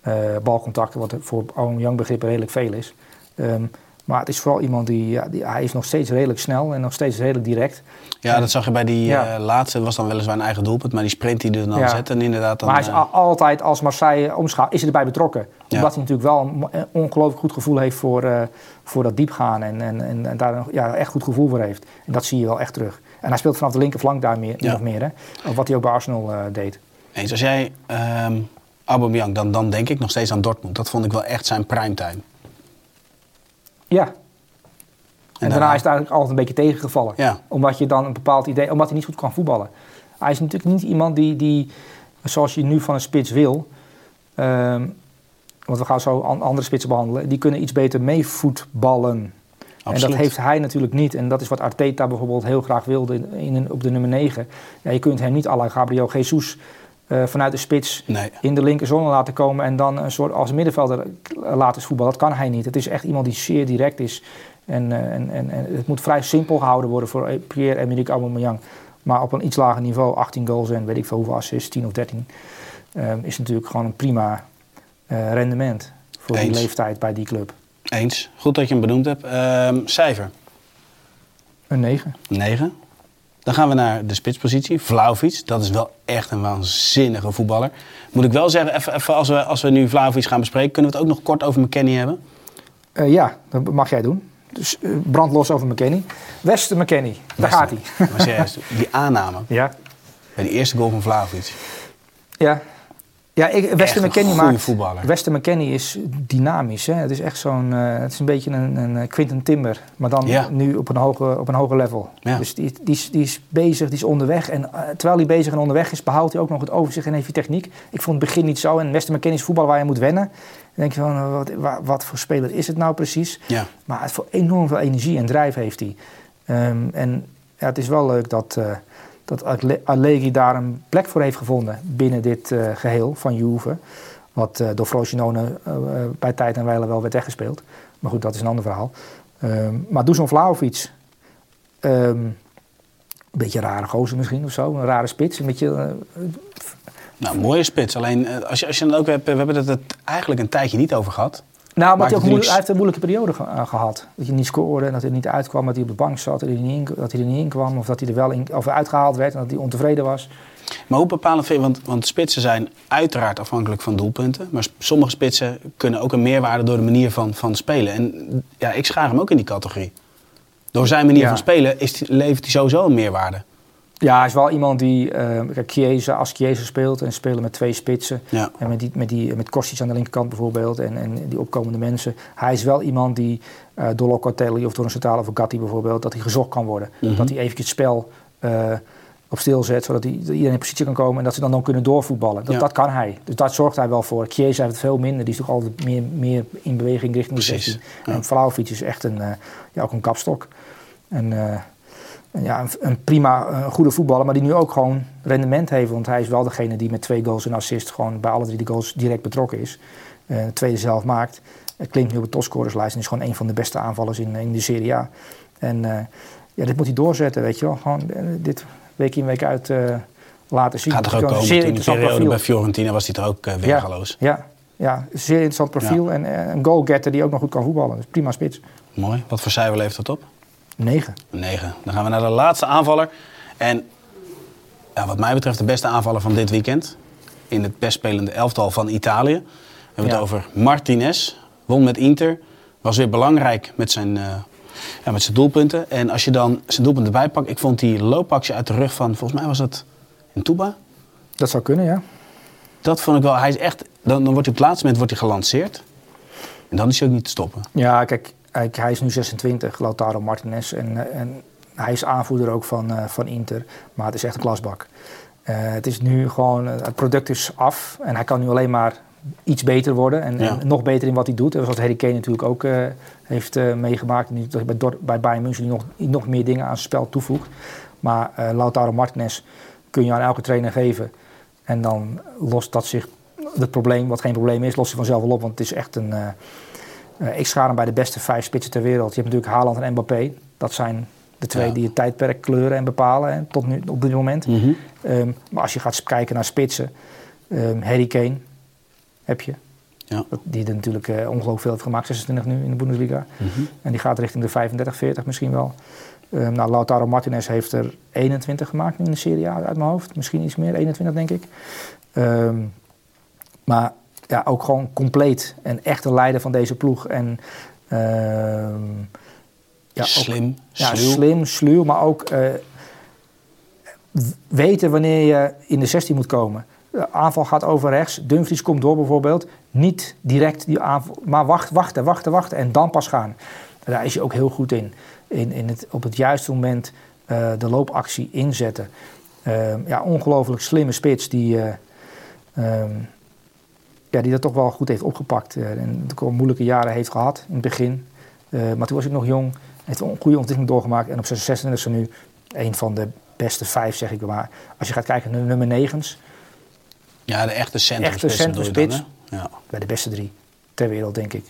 eh, balcontacten, wat voor Young begrippen redelijk veel is. Ehm, maar het is vooral iemand die, ja, die, hij is nog steeds redelijk snel en nog steeds redelijk direct. Ja, dat zag je bij die Ja. laatste. Het was dan weliswaar een eigen doelpunt, maar die sprint die er dan Ja. zette. En inderdaad dan... maar hij is al- altijd als Marseille omschaalt, is hij erbij betrokken. Omdat hij natuurlijk wel een een ongelooflijk goed gevoel heeft voor, voor dat diepgaan. En, en, en, en daar een, ja, echt goed gevoel voor heeft. En dat zie je wel echt terug. En hij speelt vanaf de linkerflank daar meer, Ja. nog meer. Hè? Of Wat hij ook bij Arsenal eh, deed. Eens, als jij ehm Aubameyang, dan, dan denk ik nog steeds aan Dortmund. Dat vond ik wel echt zijn primetime. Ja. En, daarna daarna- is het eigenlijk altijd een beetje tegengevallen. Ja. Omdat je dan een bepaald idee, omdat hij niet goed kan voetballen. Hij is natuurlijk niet iemand die, die zoals je nu van een spits wil. ehm, want we gaan zo an- andere spitsen behandelen. Die kunnen iets beter meevoetballen. En Absoluut. dat heeft hij natuurlijk niet. En dat is wat Arteta bijvoorbeeld heel graag wilde in, in- op de nummer 9. Ja, je kunt hem niet à la Gabriel Jesus eh, vanuit de spits Nee. in de linkerzone laten komen en dan een soort als middenvelder laten voetballen. Dat kan hij niet. Het is echt iemand die zeer direct is. En, eh, en, en, en het moet vrij simpel gehouden worden voor Pierre-Emerick Aubameyang. Maar op een iets lager niveau, 18 goals en weet ik veel hoeveel assists, 10 of 13, eh, is natuurlijk gewoon een prima eh, rendement voor die Eens. leeftijd bij die club. Eens. Goed dat je hem benoemd hebt. Ehm, cijfer? Een 9. 9. Dan gaan we naar de spitspositie. Vlaovic, dat is wel echt een waanzinnige voetballer. Moet ik wel zeggen, even, even als, we, als we nu Vlaovic gaan bespreken... kunnen we het ook nog kort over McKennie hebben? Eh, ja, dat mag jij doen. Dus eh, brandlos over McKennie. Wester McKennie, daar gaat hij. Maar serieus, die aanname Ja, bij die eerste goal van Vlaovic. ja. Ja, ik, Wester een McKennie maakt... voetballer. McKennie is dynamisch. Hè? Het is echt zo'n... eh, het is een beetje een, een eh, Quinten Timber. Maar dan Ja. nu op een, hoge, op een hoger level. Ja. Dus die, die, is, die is bezig, die is onderweg. En eh, terwijl hij bezig en onderweg is, behoudt hij ook nog het overzicht en heeft hij techniek. Ik vond het begin niet zo. En Wester McKennie is voetbal waar je moet wennen. Dan denk je van, wat, wa- wat voor speler is het nou precies? Ja. Maar het voor enorm veel energie en drijf heeft hij. Ehm, en ja, het is wel leuk dat, dat Allegri daar een plek voor heeft gevonden binnen dit eh, geheel van Juve. Wat eh, door Frosinone eh, bij tijd en wijle wel werd weggespeeld. Maar goed, dat is een ander verhaal. Ehm, maar Dusan Vlahovic, ehm, een beetje een rare gozer misschien of zo. Een rare spits. Een beetje, Nou, mooie spits. Alleen, als je, als je dan ook hebt, we hebben het eigenlijk een tijdje niet over gehad. Nou, maar hij, ook moeilijk- hij heeft een moeilijke periode ge- eh, gehad. Dat hij niet scoorde en dat hij er niet uitkwam, dat hij op de bank zat, dat hij er niet in, dat hij er niet in kwam. Of dat hij er wel in, of uitgehaald werd en dat hij ontevreden was. Maar hoe bepalend vind je, want, want spitsen zijn uiteraard afhankelijk van doelpunten. Maar sommige spitsen kunnen ook een meerwaarde door de manier van, van spelen. En ja, ik schaar hem ook in die categorie. Door zijn manier Ja. van spelen is, levert hij sowieso een meerwaarde. Ja, hij is wel iemand die, Chiesa, als Chiesa speelt en spelen met twee spitsen. Ja. En met, die, met, die, met Kostic aan de linkerkant bijvoorbeeld en, en die opkomende mensen. Hij is wel iemand die eh, door Locatelli of door een centrale of Gatti bijvoorbeeld, dat hij gezocht kan worden. Mhm. Dat hij eventjes het spel eh, op stil zet, zodat hij, dat iedereen in positie kan komen en dat ze dan, dan kunnen doorvoetballen. Dat, Ja. dat kan hij. Dus daar zorgt hij wel voor. Chiesa heeft het veel minder. Die is toch altijd meer, meer in beweging richting de Precies, 16. ja. En Vlaovic is echt een, ja, ook een kapstok. En, en ja, een, een prima, een goede voetballer, maar die nu ook gewoon rendement heeft. Want hij is wel degene die met twee goals en assist gewoon bij alle drie de goals direct betrokken is. Eh, de tweede zelf maakt. Hij klimt nu op de topscorerslijst en is gewoon een van de beste aanvallers in, in de Serie A. En eh, ja, dit moet hij doorzetten, weet je wel. Gewoon eh, dit week in week uit eh, laten zien. Gaat er ook komen. Zeer periode profiel. bij Fiorentina was hij er ook eh weergaloos. Ja, ja, zeer interessant profiel. En eh, een goalgetter die ook nog goed kan voetballen. Dus prima spits. Mooi. Wat voor cijfer levert dat op? 9. Een 9. Dan gaan we naar de laatste aanvaller. En ja, wat mij betreft de beste aanvaller van dit weekend. In het best spelende elftal van Italië. We hebben Ja. het over Martinez. Won met Inter. Was weer belangrijk met zijn, eh, ja, met zijn doelpunten. En als je dan zijn doelpunten erbij pakt. Ik vond die loopactie uit de rug van, volgens mij was het in Touba. Dat zou kunnen, ja. Dat vond ik wel, hij is echt, dan, dan wordt hij op het laatste moment wordt hij gelanceerd. En dan is hij ook niet te stoppen. Ja, kijk, hij, hij is nu 26, Lautaro Martinez. En, eh, en hij is aanvoerder ook van, eh, van Inter. Maar het is echt een klasbak. Eh, het is nu gewoon, het product is af. En hij kan nu alleen maar iets beter worden. En, Ja. en nog beter in wat hij doet. Zoals Harry Kane natuurlijk ook heeft meegemaakt. Nu dat hij bij, bij Bayern München nog, nog meer dingen aan zijn spel toevoegt. Maar eh, Lautaro Martinez kun je aan elke trainer geven. En dan lost dat zich, het probleem, wat geen probleem is, lost zich vanzelf wel op. Want het is echt een... eh, ik schaar hem bij de beste vijf spitsen ter wereld. Je hebt natuurlijk Haaland en Mbappé. Dat zijn de twee Ja. die het tijdperk kleuren en bepalen hè, tot nu, op dit moment. Mhm. Ehm, maar als je gaat kijken naar spitsen, ehm Harry Kane heb je. Ja. Die er natuurlijk eh, ongelooflijk veel heeft gemaakt, 26 nu in de Bundesliga. Mhm. En die gaat richting de 35, 40 misschien wel. Ehm nou, Lautaro Martinez heeft er 21 gemaakt in de Serie A uit mijn hoofd. Misschien iets meer, 21 denk ik. Maar ja, ook gewoon compleet en echt een leider van deze ploeg. En ehm, ja, ook- Slim, ja, sluw. slim, sluw, maar ook eh, weten wanneer je in de 16 moet komen. De aanval gaat over rechts, Dumfries komt door bijvoorbeeld. Niet direct die aanval, maar wacht, wachten, wachten, wachten en dan pas gaan. Daar is je ook heel goed in. in, in het, op het juiste moment eh, de loopactie inzetten. Ehm, ja, ongelooflijk slimme spits die, eh, ehm, ja, die dat toch wel goed heeft opgepakt. eh, en ook wel moeilijke jaren heeft gehad in het begin. Eh, maar toen was ik nog jong. Heeft een goede ontwikkeling doorgemaakt. En op zijn 26 is er nu een van de beste vijf, zeg ik maar. Als je gaat kijken naar de nummer negens, Ja, de echte centrumspits. Echte centrumspits. Ja. bij de beste drie ter wereld, denk ik.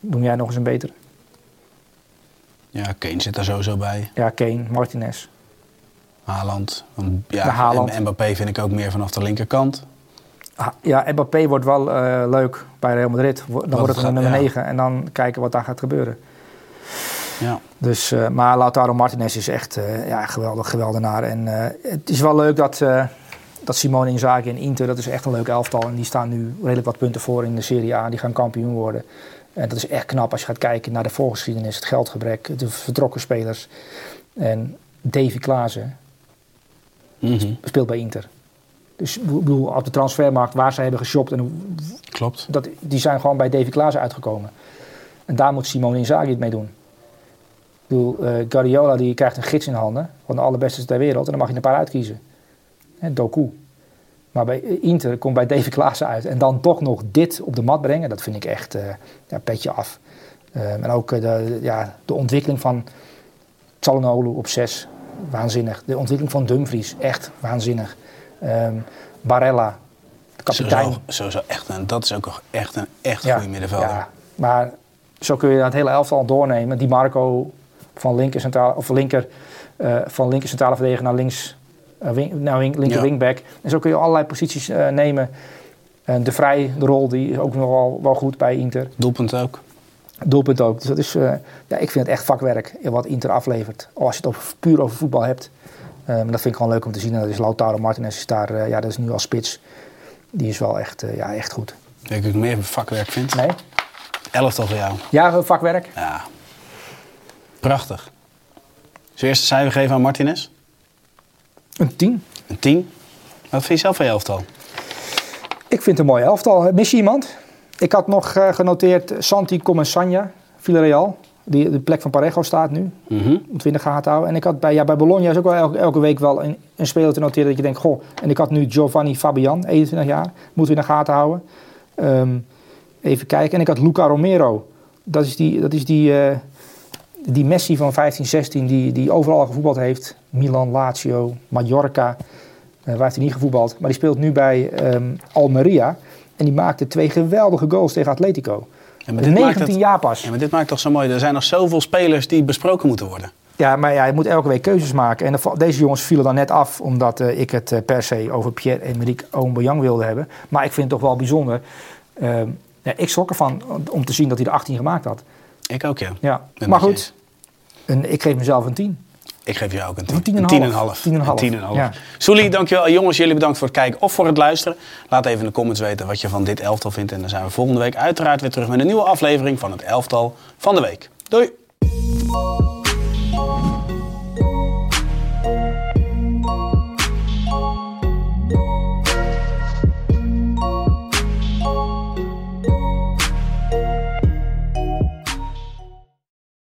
Noem jij nog eens een betere? ja, Kane zit daar sowieso bij. Ja, Kane, Martinez. Haaland. Want, De ja, Haaland. en Mbappé vind ik ook meer vanaf de linkerkant. Ah, Ja, Mbappé wordt wel eh, leuk bij Real Madrid. Dan wordt het gaat- nummer ja. 9 en dan kijken wat daar gaat gebeuren. Ja. Dus, eh, maar Lautaro Martinez is echt eh, ja, geweldig, geweldenaar. En het is wel leuk dat, dat Simone Inzaghi en Inter, dat is echt een leuk elftal. En die staan nu redelijk wat punten voor in de Serie A. Die gaan kampioen worden. En dat is echt knap als je gaat kijken naar de voorgeschiedenis, het geldgebrek, de vertrokken spelers. En Davy Klaassen Mhm. speelt bij Inter. Dus bedoel, op de transfermarkt waar ze hebben geshopt, en Klopt. dat, die zijn gewoon bij Davy Klaassen uitgekomen. En daar moet Simone Inzaghi het mee doen. Ik bedoel, eh, Guardiola die krijgt een gids in handen van de allerbeste ter wereld en dan mag je een paar uitkiezen. Hè, Doku. Maar bij Inter komt bij Davy Klaassen uit en dan toch nog dit op de mat brengen, dat vind ik echt eh ja, petje af. Eh, en ook eh, de, ja, de ontwikkeling van Tsalonolu op 6, waanzinnig. De ontwikkeling van Dumfries, echt waanzinnig. Ehm, Barella, de kapitein. Sowieso, sowieso echt een, dat is ook nog echt een echt Ja, goede middenvelder. Ja, maar zo kun je het hele elftal doornemen. Die Marco van linker centrale, of linker, eh, van linker centrale verdediger naar links, wing, wing- linker Ja. wingback. En zo kun je allerlei posities eh, nemen. En de Vrij, de rol, die is ook nog wel, wel goed bij Inter. Doelpunt ook. Doelpunt ook. Dus dat is, ja, ik vind het echt vakwerk wat Inter aflevert. Al als je het over, puur over voetbal hebt. Eh, maar dat vind ik gewoon leuk om te zien. En dat is Lautaro Martinez is daar, eh, ja, dat is nu al spits. Die is wel echt, eh, ja, echt goed. Denk ik meer vakwerk vind. Nee? Elftal voor jou. Ja, vakwerk. Ja. Prachtig. Zullen eerste cijfer geven aan Martinez? Een 10. Een 10. Wat vind je zelf van je elftal? Ik vind het een mooi elftal. Mis je iemand? Ik had nog eh, genoteerd Santi Comensagna, Villarreal. Die de plek van Parejo staat nu. Mhm. Moet we in de gaten houden. En ik had bij, ja, bij Bologna is ook wel elke, elke week wel een, een speler te noteren dat je denkt, goh. En ik had nu Giovanni Fabian, 21 jaar. Moeten we in de gaten houden. Ehm, even kijken. En ik had Luca Romero. Dat is die, dat is die, eh, die Messi van 15, 16 die, die overal gevoetbald heeft. Milan, Lazio, Mallorca. Eh, waar heeft hij niet gevoetbald? Maar die speelt nu bij ehm, Almeria. En die maakte twee geweldige goals tegen Atletico. Ja, maar dit maakt 19 het- jaar pas. Ja, maar dit maakt toch zo mooi. Er zijn nog zoveel spelers die besproken moeten worden. Ja, maar ja, je moet elke week keuzes maken. En de- deze jongens vielen dan net af omdat eh, ik het eh, per se over Pierre-Emerick Aubameyang wilde hebben. Maar ik vind het toch wel bijzonder. Ehm, ja, ik schrok ervan om te zien dat hij er 18 gemaakt had. Ik ook, ja. Ja. Maar goed, een, ik geef mezelf een 10. Ik geef jou ook een Een 10. tien en Een een 10,5. half. Tien en een half. Een 10,5. Ja. Soelie, dankjewel. Jongens, jullie bedankt voor het kijken of voor het luisteren. Laat even in de comments weten wat je van dit elftal vindt. En dan zijn we volgende week uiteraard weer terug met een nieuwe aflevering van het elftal van de week. Doei!